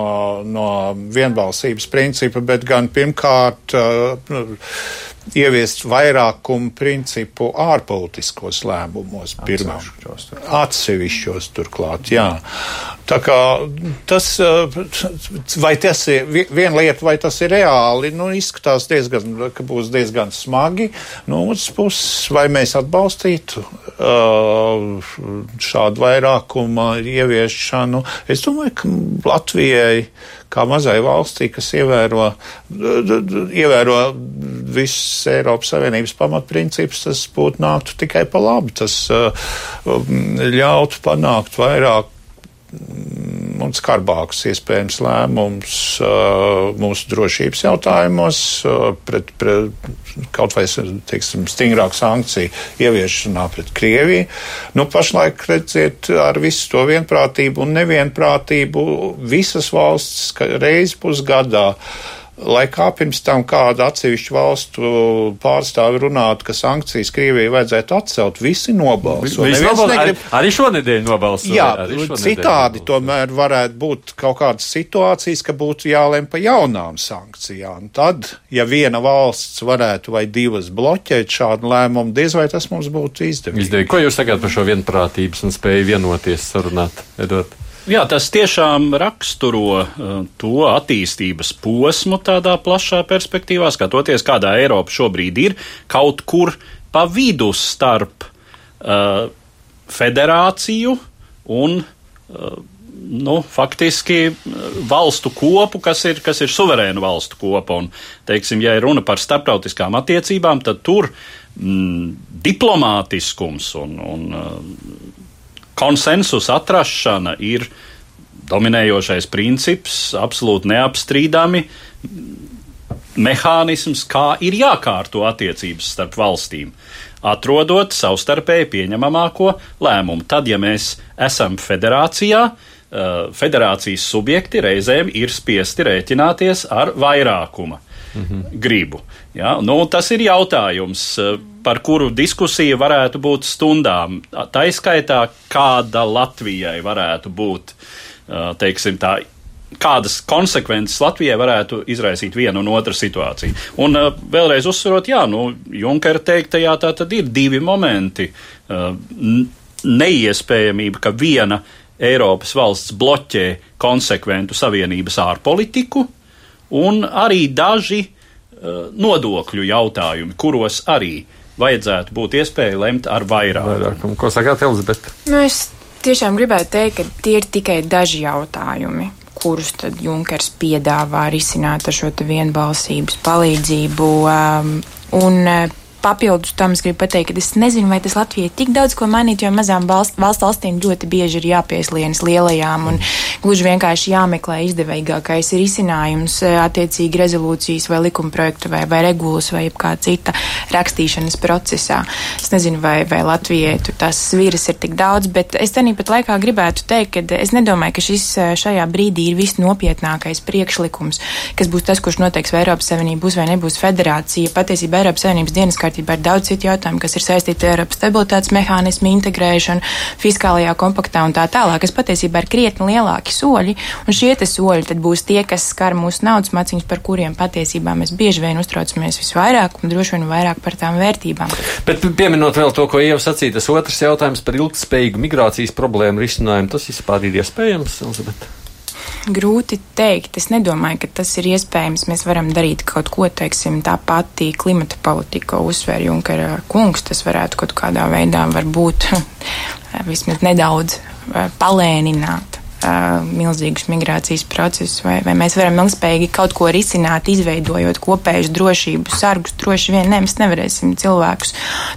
no vienbalsības principa, bet gan pirmkārt uh, ieviest vairākumu principu ārpolitiskos lēmumos, pirmā atsevišķos turklāt, jā. Tā kā tas, vai tas ir viena lieta, vai tas ir reāli, nu, izskatās diezgan, ka būs diezgan smagi. No otras puses, vai mēs atbalstītu uh, šādu vairākumu ieviešanu, es domāju, ka Latvijai kā mazai valstī, kas ievēro, ievēro visus Eiropas Savienības pamatprincipus, tas būtu nāktu tikai pa labi. Tas uh, ļautu panākt vairāk un skarbākus iespējams lēmumus mūsu drošības jautājumos, pret, pret kaut vai teiksim, stingrāku sankciju ieviešanā pret Krieviju. Nu, pašlaik, redziet, ar visu to vienprātību un nevienprātību visas valsts reizi pusgadā lai kā pirms tam kāda atsevišķa valstu pārstāvi runātu, ka sankcijas Krievijai vajadzētu atcelt, visi nobalso. Visi nobalso negrib... arī, šonedēļ nobalso. Jā, citādi nobalso. tomēr varētu būt kaut kādas situācijas, ka būtu jālem pa jaunām sankcijām. Tad, ja viena valsts varētu vai divas bloķēt šādu lēmumu, diez vai tas mums būtu izdevīgi. Izdevīgi. Ko jūs sakāt par šo vienprātības un spēju vienoties sarunāt, Edvard? Jā, tas tiešām raksturo uh, to attīstības posmu tādā plašā perspektīvā, skatoties, kādā Eiropa šobrīd ir, kaut kur pa vidu starp uh, federāciju un uh, nu, faktiski valstu kopu, kas ir, kas ir suverēnu valstu kopa. Un, teiksim, ja ir runa par starptautiskām attiecībām, tad tur mm, diplomātiskums un, un uh, konsensus atrašana ir dominējošais princips, absolūti neapstrīdami. Mehānisms, kā ir jākārto attiecības starp valstīm, atrodot savstarpēji pieņemamāko lēmumu. Tad, ja mēs esam federācijā, eh, federācijas subjekti reizēm ir spiesti rēķināties ar vairākuma mhm. gribu. Ja? Nu, tas ir jautājums, eh, par kuru diskusija varētu būt stundām. Tā izskaitā, kāda Latvijai varētu būt, eh, teiksim tā, kādas konsekvences Latvijai varētu izraisīt viena un otra situācija. Un uh, vēlreiz uzsverot, jā, nu, Junkera teiktajā tā tad ir divi momenti. Uh, neiespējamība, ka viena Eiropas valsts bloķē konsekventu savienības ārpolitiku, un arī daži uh, nodokļu jautājumi, kuros arī vajadzētu būt iespēja lemt ar vairākumu. Vairākumu. Ko sakāt, Elizabete? Nu, es tiešām gribētu teikt, ka tie ir tikai daži jautājumi kurus tad Junkers piedāvā risināt ar šo vienbalsības palīdzību. Um, un papildus tam es gribu pateikt, ka es nezinu, vai tas Latvijai tik daudz ko mainīt, jo mazām valsts, valsts valstīm ļoti bieži ir jāpieslienas lielajām un gluži vienkārši jāmeklē izdevīgākais risinājums e, attiecīgi rezolūcijas vai likuma projektu vai, vai regulas vai kā cita rakstīšanas procesā. Es nezinu, vai, vai Latvijai tur tās sviras ir tik daudz, bet es tenī pat laikā gribētu teikt, ka es nedomāju, ka šis e, šajā brīdī ir visnopietnākais priekšlikums, kas būs tas, kurš noteiks, vai Eiropas Savienība būs vai nebūs federācija. Patiesībā Eiropas Savienības dienas kārtībā kārtībā ir daudz citu jautājumu, kas ir saistīti ar Eiropas stabilitātes mehānismu integrēšanu, fiskālajā kompaktā un tā tālāk, kas patiesībā ir krietni lielāki soļi, un šie te soļi tad būs tie, kas skar mūsu naudas maciņus, par kuriem patiesībā mēs bieži vien uztraucamies visvairāk un droši vien vairāk par tām vērtībām. Bet pieminot vēl to, ko Ieva sacīja, tas otrs jautājums par ilgspējīgu migrācijas problēmu risinājumu, tas vispār ir iespējams, Elizabete? Grūti teikt. Es nedomāju, ka tas ir iespējams. Mēs varam darīt kaut ko, teiksim, tā pati klimata politika, uzsver Junkera kungs. Tas varētu kaut kādā veidā varbūt vismaz nedaudz palēnināt milzīgus migrācijas procesus, vai, vai mēs varam ilgspējīgi kaut ko risināt, izveidojot kopējus drošības sargus. Droši vien ne, mēs nevarēsim cilvēkus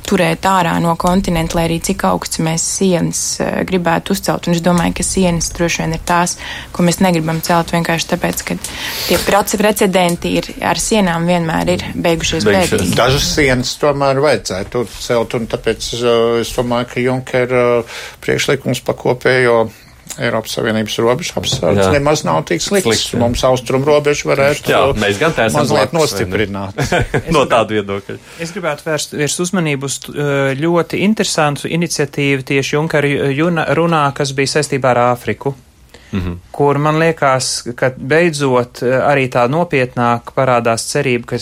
turēt ārā no kontinenta, lai arī cik augsts mēs sienas uh, gribētu uzcelt. Un es domāju, ka sienas droši vien ir tās, ko mēs negribam celt vienkārši tāpēc, ka tie precedenti ir ar sienām vienmēr ir beigušies bēgīgi. Dažas sienas tomēr vajadzētu celt, un tāpēc uh, es domāju, ka Junker uh, priekšlikums pa kopējo Eiropas Savienības robežu apsardz nemaz nav tik slikts. slikts jā. Mums austrumu robežu varētu jā, mēs gan tā esam mazliet nostiprināt. no tāda viedokļa. Es gribētu vērst, vērst uzmanību uz ļoti interesantu iniciatīvu tieši Junkara runā, kas bija saistībā ar Āfriku. Mm -hmm. kur man liekas, ka beidzot eh, arī tā nopietnāk parādās cerība, ka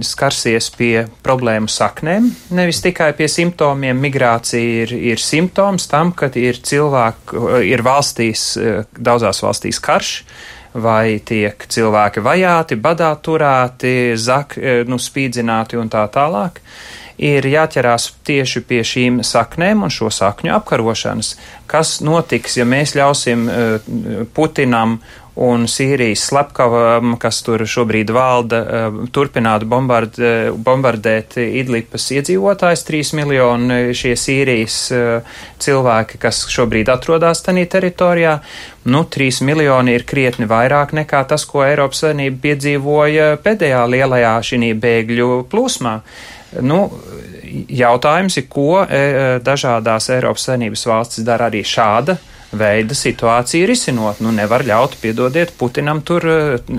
skarsies pie problēmu saknēm, nevis tikai pie simptomiem. Migrācija ir, ir simptoms tam, ka ir cilvēki, eh, ir valstīs, eh, daudzās valstīs karš, vai tiek cilvēki vajāti, badā turēti, zak, nu, spīdzināti un tā tālāk ir jāķerās tieši pie šīm saknēm un šo sakņu apkarošanas. Kas notiks, ja mēs ļausim eh, Putinam un Sīrijas slepkavam, kas tur šobrīd valda, turpinātu bombard, bombardēt Idlipas iedzīvotājs, 3 miljoni šie Sīrijas cilvēki, kas šobrīd atrodas tajā teritorijā. Nu, 3 miljoni ir krietni vairāk nekā tas, ko Eiropas Savienība piedzīvoja pēdējā lielajā šī bēgļu plūsmā. Nu, jautājums ir, ko e, dažādās Eiropas Savienības valstis dara arī šāda veida situāciju risinot. Nu, nevar ļaut, piedodiet, Putinam tur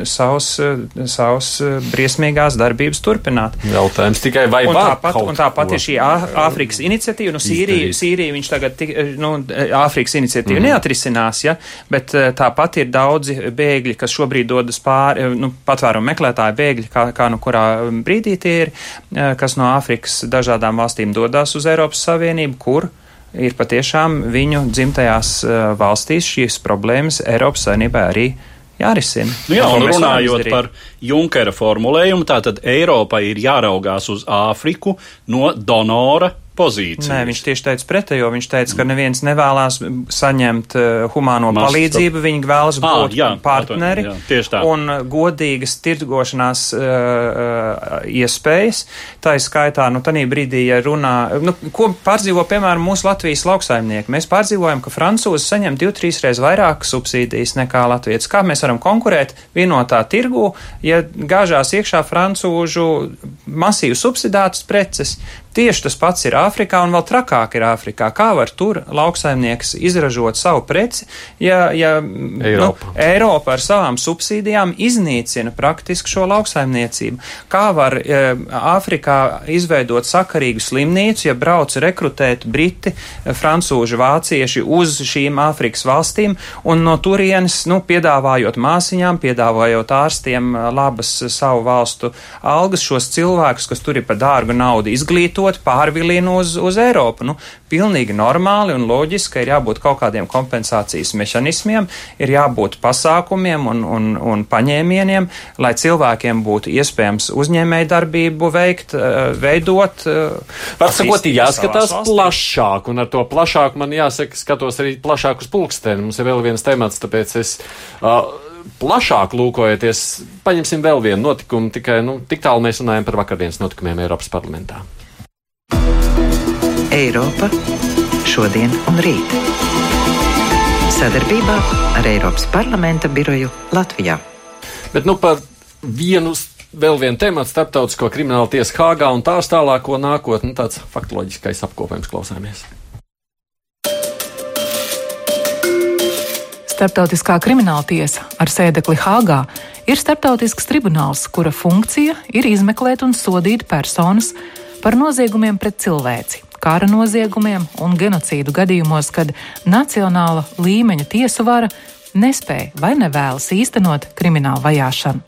savus, uh, savus uh, briesmīgās darbības turpināt. Jautājums tikai vai un var tāpat, un tāpat ir šī Āfrikas iniciatīva, nu, Sīrija, Sīrija viņš tagad, nu, Āfrikas iniciatīva mm. neatrisinās, ja, bet tāpat ir daudzi bēgļi, kas šobrīd dodas pāri, nu, patvērumu meklētāji bēgļi, kā, kā nu kurā brīdī tie ir, kas no Āfrikas dažādām valstīm dodas uz Eiropas Savienību, kur ir patiešām viņu dzimtajās uh, valstīs šīs problēmas Eiropas saimnībai arī jārisina. Nu jā, un runājot par Junkera formulējumu, tātad Eiropai ir jāraugās uz Āfriku no donora pozīcijas. Nē, viņš tieši teica pretējo. Viņš teica, ka neviens nevēlas saņemt uh, humāno Masta. palīdzību, viņi vēlas būt à, jā, partneri jā, tieši tā. un godīgas tirgošanās uh, iespējas. Tā ir skaitā, nu, tanī brīdī, ja runā, nu, ko pārdzīvo, piemēram, mūsu Latvijas lauksaimnieki. Mēs pārdzīvojam, ka francūzi saņem div, trīs reizes vairāk subsīdijas nekā latvietis. Kā mēs varam konkurēt vienotā tirgu, ja gāžās iekšā francūžu masīvu subsidētas preces? Tieši tas pats ir Āfrikā, un vēl trakāk ir Āfrikā. Kā var tur lauksaimnieks izražot savu preci, ja, ja Eiropa. Nu, Eiropa ar savām subsīdijām iznīcina praktiski šo lauksaimniecību? Kā var e, Āfrikā izveidot sakarīgu slimnīcu, ja brauc rekrutēt briti, e, francūži, vācieši uz šīm Āfrikas valstīm, un no turienes, nu, piedāvājot māsiņām, piedāvājot ārstiem e, labas savu valstu algas, šos cilvēkus, kas tur ir par dārgu naudu izglītot, izglītot, pārvilina uz, uz Eiropu. Nu, pilnīgi normāli un loģiski, ka ir jābūt kaut kādiem kompensācijas mehānismiem, ir jābūt pasākumiem un, un, un paņēmieniem, lai cilvēkiem būtu iespējams uzņēmēju darbību veikt, eh, veidot. Var eh, sakot, ir jāskatās plašāk, un ar to plašāk man jāsaka, skatos arī plašāk uz pulksteni. Mums ir vēl viens temats, tāpēc es. Uh, plašāk lūkojoties, paņemsim vēl vienu notikumu, tikai nu, tik tālu mēs runājam par vakardienas notikumiem Eiropas parlamentā. Eiropa šodien un rīt. Sadarbībā ar Eiropas parlamenta biroju Latvijā. Bet nu par vienu vēl vienu tematu starptautisko kriminālu tiesu Hāgā un tās tālāko nākotni, nu, tāds faktoloģiskais apkopējums klausāmies. Startautiskā krimināla tiesa ar sēdekli Hāgā ir starptautisks tribunāls, kura funkcija ir izmeklēt un sodīt personas par noziegumiem pret cilvēci kara noziegumiem un genocīdu gadījumos, kad nacionāla līmeņa tiesu vara nespēja vai nevēlas īstenot kriminālu vajāšanu.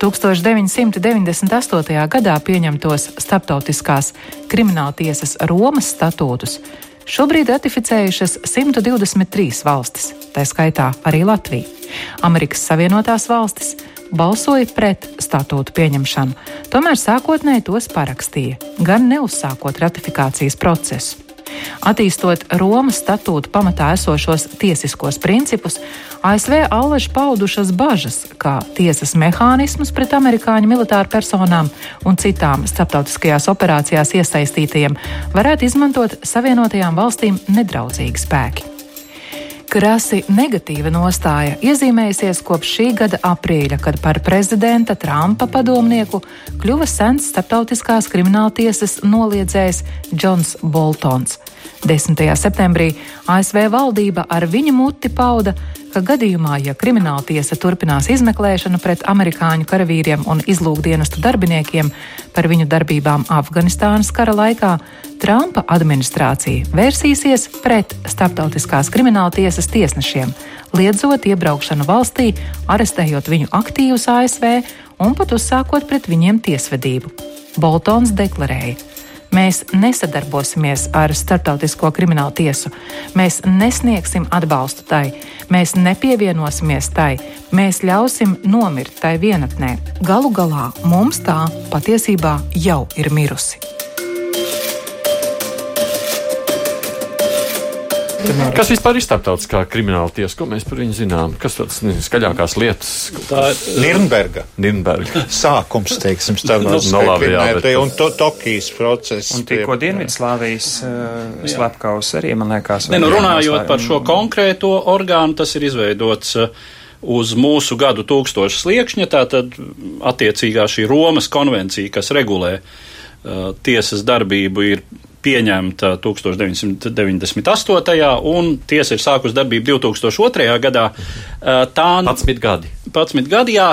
1998. gadā pieņemtos starptautiskās krimināltiesas Romas statūtus šobrīd ratificējušas 123 valstis, tā skaitā arī Latvija. Amerikas Savienotās valstis balsoja pret statūtu pieņemšanu, tomēr sākotnēji tos parakstīja, gan neuzsākot ratifikācijas procesu. Attīstot Romas statūtu pamatā esošos tiesiskos principus, ASV allaž paudušas bažas, ka tiesas mehānismus pret amerikāņu militāru personām un citām starptautiskajās operācijās iesaistītajiem varētu izmantot Savienotajām valstīm nedraudzīgi spēki. Krasi negatīva nostāja iezīmējusies kopš šī gada aprīļa, kad par prezidenta Trumpa padomnieku kļuva sens starptautiskās krimināltiesas noliedzējs Džons Boltons. 10. septembrī ASV valdība ar viņa muti pauda, ka gadījumā, ja krimināltiesa turpinās izmeklēšanu pret amerikāņu karavīriem un izlūkdienestu darbiniekiem par viņu darbībām Afganistānas kara laikā, Trumpa administrācija vērsīsies pret starptautiskās krimināltiesas tiesnešiem, liedzot iebraukšanu valstī, arestējot viņu aktīvus ASV un pat uzsākot pret viņiem tiesvedību. Boltons deklarēja, Mēs nesadarbosimies ar Startautisko kriminālu tiesu. Mēs nesniegsim atbalstu tai, mēs nepievienosimies tai, mēs ļausim nomirt tai vienatnē. Galu galā mums tā patiesībā jau ir mirusi. Kas vispār ir starptautiskā krimināla tiesa? Ko mēs par viņu zinām? Kas tādas skaļākās lietas? Tā ir Nirnberga. Nirnberga. Sākums, teiksim, starptautiskā jā, bet... un to, Tokijas process. Un tikko Dienvidslāvijas uh, slepkavs arī, man liekas. Ne, nu, runājot par šo konkrēto orgānu, tas ir izveidots. Uh, uz mūsu gadu tūkstošu sliekšņa, tātad attiecīgā šī Romas konvencija, kas regulē uh, tiesas darbību, ir pieņemta 1998. un tiesa ir sākusi darbību 2002. gadā. Tā 11 gadi. 11 gadi, jā.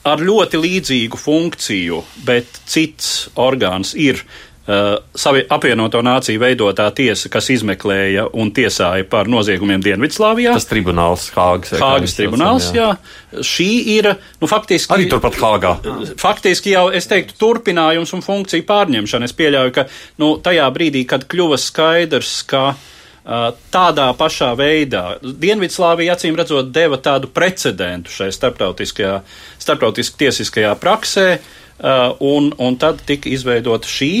Ar ļoti līdzīgu funkciju, bet cits orgāns ir uh, Uh, savi apvienoto nāciju veidotā tiesa, kas izmeklēja un tiesāja par noziegumiem Dienvidslāvijā. Tas tribunāls Hāgas. Hāgas tribunāls, jā. jā. Šī ir, nu, faktiski. Arī turpat Hāgā. Faktiski jau, es teiktu, turpinājums un funkciju pārņemšana. Es pieļauju, ka, nu, tajā brīdī, kad kļuva skaidrs, ka uh, tādā pašā veidā Dienvidslāvija, acīm redzot, deva tādu precedentu šai starptautiskajā, starptautiski tiesiskajā praksē, uh, un, un tad tika izveidota šī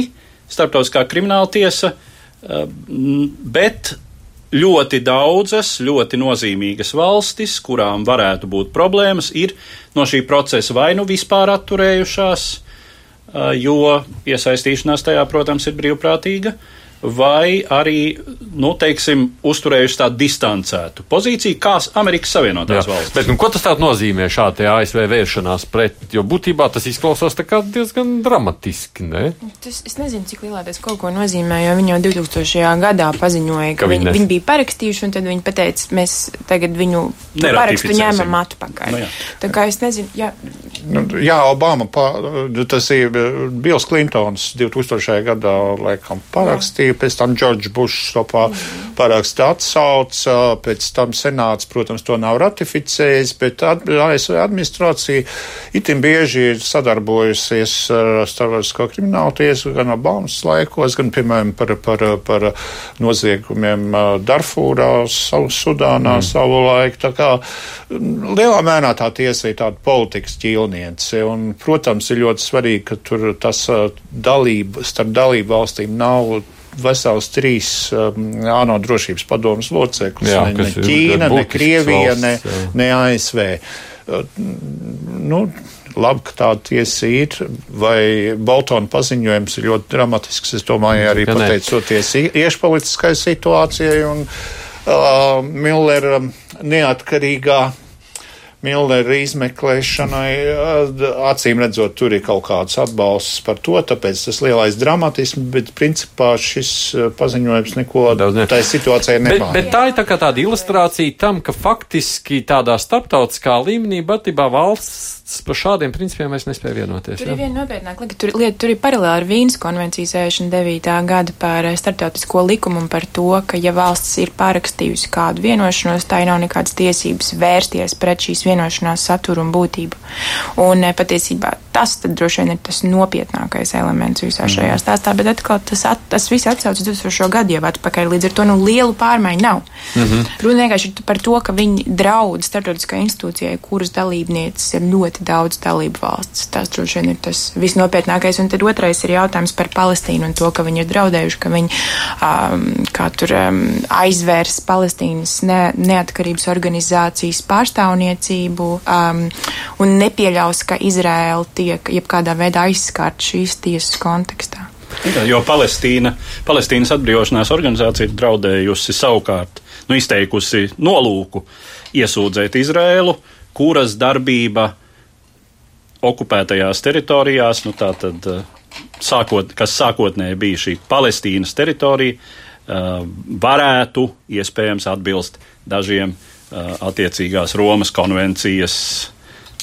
starptautiskā krimināla tiesa, eh, bet ļoti daudzas, ļoti nozīmīgas valstis, kurām varētu būt problēmas, ir no šī procesa vai nu vispār atturējušās, eh, jo iesaistīšanās tajā, protams, ir brīvprātīga, vai arī, nu, teiksim, uzturējuši tādu distancētu pozīciju, kā Amerikas Savienotās Jā, valstis. Bet, nu, ko tas nozīmē šādi ASV vēršanās pret, jo būtībā tas izklausās diezgan dramatiski, ne? Tas, es nezinu, cik lielā tas kaut ko nozīmē, jo viņi jau 2000. gadā paziņoja, ka, ka viņi, viņi bija parakstījuši, un tad viņi pateica, mēs tagad viņu parakstu ņēmam atpakaļ. Nu, jā. Tā kā es nezinu, jā. Nu, jā, Obama, pa, tas ir Bills Klintons 2000. gadā, laikam, parakstīja. Bija, pēc tam Džordžs Bušs to parakstu atsauca, pēc tam senāts, protams, to nav ratificējis, bet ASV administrācija itin bieži ir sadarbojusies ar starptautisko kriminālu tiesu gan Obamas laikos, gan, piemēram, par, par, par noziegumiem Darfūrā, Sudānā mm. savu laiku. Tā kā lielā mērā tā tiesa ir tāda politikas ķīlniece, un, protams, ir ļoti svarīgi, ka tur tas dalība starp dalību valstīm nav vesels trīs um, ANO drošības padomus locekļus. Ne, ne Ķīna, ne Krievija, valsts, ne, ne ASV. Uh, nu, labi, ka tāda tiesa ir, vai Boltona paziņojums ir ļoti dramatisks, es domāju, arī pateicoties iešpolitiskai situācijai un uh, Millera neatkarīgā Millera izmeklēšanai, acīm redzot, tur ir kaut kāds atbalsts par to, tāpēc tas lielais dramatisms, bet principā šis paziņojums neko ne. tai situācijai nepārāk. Bet, bet tā ir tā kā tāda ilustrācija tam, ka faktiski tādā starptautiskā līmenī būtībā valsts par šādiem principiem mēs nespējam vienoties. Tur ir viena nopietnāka lieta, tur, lieta, tur ir paralēli ar Vīnas konvencijas 69. gada par eh, starptautisko likumu un par to, ka ja valsts ir pārakstījusi kādu vienošanos, tā nav nekādas tiesības vērsties pret šīs vienošanās saturu un būtību. Un eh, patiesībā tas tad droši vien ir tas nopietnākais elements visā mm. šajā stāstā, bet atkal tas, at, tas viss atsaucas 2000. gadu jau atpakaļ, līdz ar to nu lielu pārmaiņu nav. Mm -hmm. Runa vienkārši ir par to, ka viņi draud starptautiskai institūcijai, kuras dalībnieces ir ļoti ļoti daudz dalību valsts. Tas droši vien ir tas visnopietnākais. Un tad otrais ir jautājums par Palestīnu un to, ka viņi ir draudējuši, ka viņi um, kā tur um, aizvērs Palestīnas ne, neatkarības organizācijas pārstāvniecību um, un nepieļaus, ka Izraēla tiek jebkādā veidā aizskārta šīs tiesas kontekstā. Jo Palestīna, Palestīnas atbrīvošanās organizācija ir draudējusi savukārt, nu, izteikusi nolūku iesūdzēt Izrēlu, kuras darbība okupētajās teritorijās, nu, tātad, eh, sākot, kas sākotnēji bija šī Palestīnas teritorija, eh, varētu iespējams atbilst dažiem eh, attiecīgās Romas konvencijas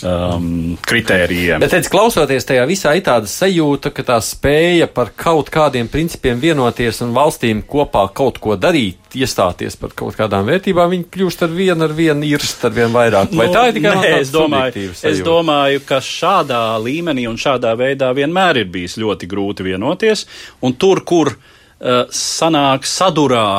um, kritērijiem. Bet, redz, klausoties tajā visā, ir tāda sajūta, ka tā spēja par kaut kādiem principiem vienoties un valstīm kopā kaut ko darīt, iestāties par kaut kādām vērtībām, viņi kļūst ar vienu ar vienu irst, ar vien vairāk. Vai nu, tā ir tikai nē, es domāju, es domāju, ka šādā līmenī un šādā veidā vienmēr ir bijis ļoti grūti vienoties, un tur, kur uh, sanāk sadurā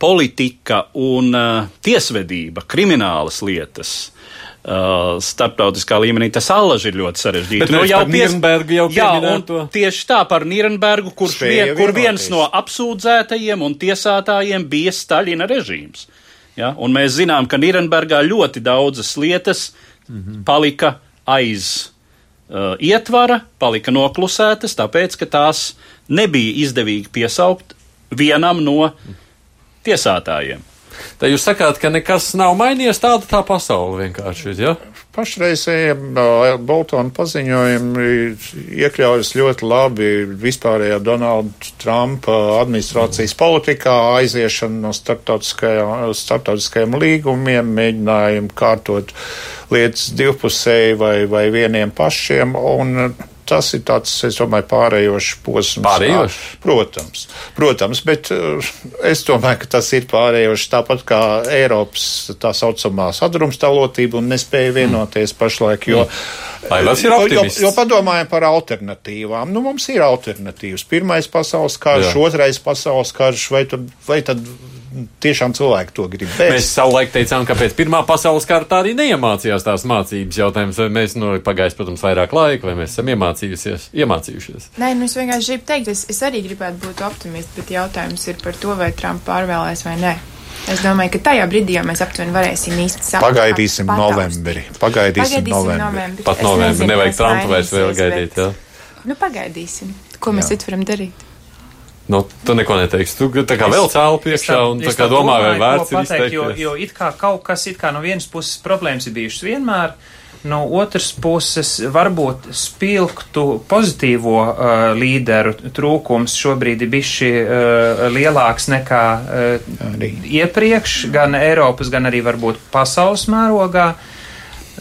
politika un uh, tiesvedība, kriminālas lietas, Uh, starptautiskā līmenī tas allaži ir ļoti sarežģīti. Bet nu, jau Nīrenbergu jau jā, un tieši tā par Nīrenbergu, kurš vien, kur viens no apsūdzētajiem un tiesātājiem bija Staļina režīms. Ja? Un mēs zinām, ka Nīrenbergā ļoti daudzas lietas mm -hmm. palika aiz uh, ietvara, palika noklusētas, tāpēc, ka tās nebija izdevīgi piesaukt vienam no tiesātājiem. Tā jūs sakāt, ka nekas nav mainījies, tāda tā pasaule vienkārši ir. Ja? Pašreizējie Boltona paziņojumi iekļaujas ļoti labi vispārējā Donalda Trumpa administrācijas politikā, aiziešana no starptautiskajām, starptautiskajiem līgumiem, mēģinājumu kārtot lietas divpusēji vai, vai vieniem pašiem. Un, tas ir tāds, es domāju, pārējošs posms. Pārējošs? Protams, protams, bet eh, es domāju, ka tas ir pārējošs tāpat kā Eiropas tā saucamā sadrumstalotība un nespēja vienoties pašlaik, jo. Ir optimists. Jo, jo padomājam par alternatīvām. Nu, mums ir alternatīvas. Pirmais pasaules karš, Jā. otrais pasaules karš, vai tad, vai tad tiešām cilvēki to grib. Bet... Mēs savulaik teicām, ka pēc Pirmā pasaules kara tā arī neiemācījās tās mācības. Jautājums, vai mēs nu, pagājis, protams, vairāk laika, vai mēs esam iemācījušies. Nē, nu es vienkārši gribu teikt, es, es arī gribētu būt optimists, bet jautājums ir par to, vai Trumps pārvēlēs vai nē. Es domāju, ka tajā brīdī jau mēs aptuveni varēsim īsti saprast. Pagaidīsim novembrī. Pagaidīsim, Pagaidīsim novembrī. novembrī. Pat novembrī nevajag Trumpu vairs vēl gaidīt. Bet... Jā. Nu, pagaidīsim. Ko mēs citu varam darīt? Nu, tu neko neteiksi. Tu tā kā es, vēl cēlu priekšā tā, un tā kā domā, vai vērts ir izteikt. Jo, jo it kā kaut kas, it kā no vienas puses problēmas ir bijušas vienmēr, no otras puses varbūt spilgtu pozitīvo uh, līderu trūkums šobrīd ir bišķi uh, lielāks nekā uh, iepriekš, gan Eiropas, gan arī varbūt pasaules mērogā.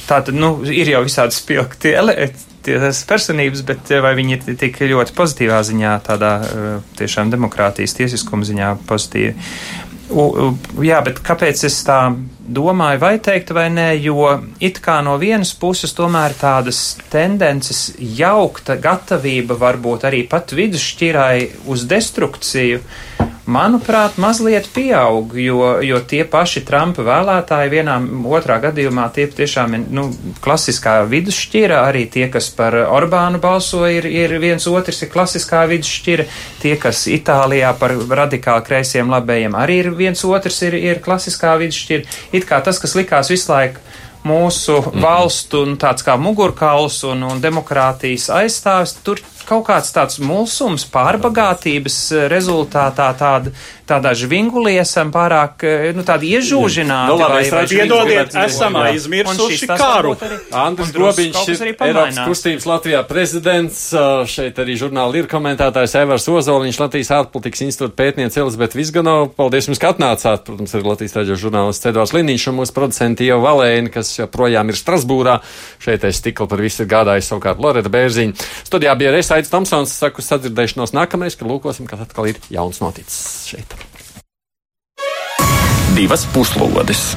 Tātad, nu, ir jau visādi spilgti tās personības, bet eh, vai viņi ir tik ļoti pozitīvā ziņā, tādā eh, tiešām demokrātijas tiesiskuma ziņā pozitīvi. U, u, jā, bet kāpēc es tā domāju, vai teikt vai nē, jo it kā no vienas puses tomēr tādas tendences jaukta gatavība varbūt arī pat vidusšķirai uz destrukciju manuprāt, mazliet pieaug, jo, jo tie paši Trumpa vēlētāji vienā otrā gadījumā tie tiešām ir nu, klasiskā vidusšķira, arī tie, kas par Orbānu balsoja, ir, ir viens otrs ir klasiskā vidusšķira, tie, kas Itālijā par radikāli kreisiem labējiem, arī ir viens otrs ir, ir klasiskā vidusšķira. It kā tas, kas likās visu laiku mūsu mm -hmm. valstu un tāds kā mugurkauls un, un demokrātijas aizstāvis, tur kaut kāds tāds mulsums, pārbagātības eh, rezultātā tāda, tādā žvingulī esam pārāk, eh, nu, tādi iežūžināti. Nu, labi, vai, vai piedodiet, esam aizmirsuši karu. Andris Grobiņš ir Eiropas kustības Latvijā prezidents, šeit arī žurnāli ir komentētājs Evars Ozoliņš, Latvijas ārpolitikas institūta pētniece Elizabete Visganova. Paldies jums, ka atnācāt. Protams, arī Latvijas raidījuma žurnālists Edvārds Liniņš un mūsu producenti jau Valēni, kas joprojām ir Strasbūrā. Šeit es tikko par visu gādāju savukārt Loreta Bērziņa. Studijā bija Reisa Aits Tomsons, saku sadzirdēšanos nākamreiz, kad lūkosim, kas atkal ir jauns noticis šeit. Divas puslodes!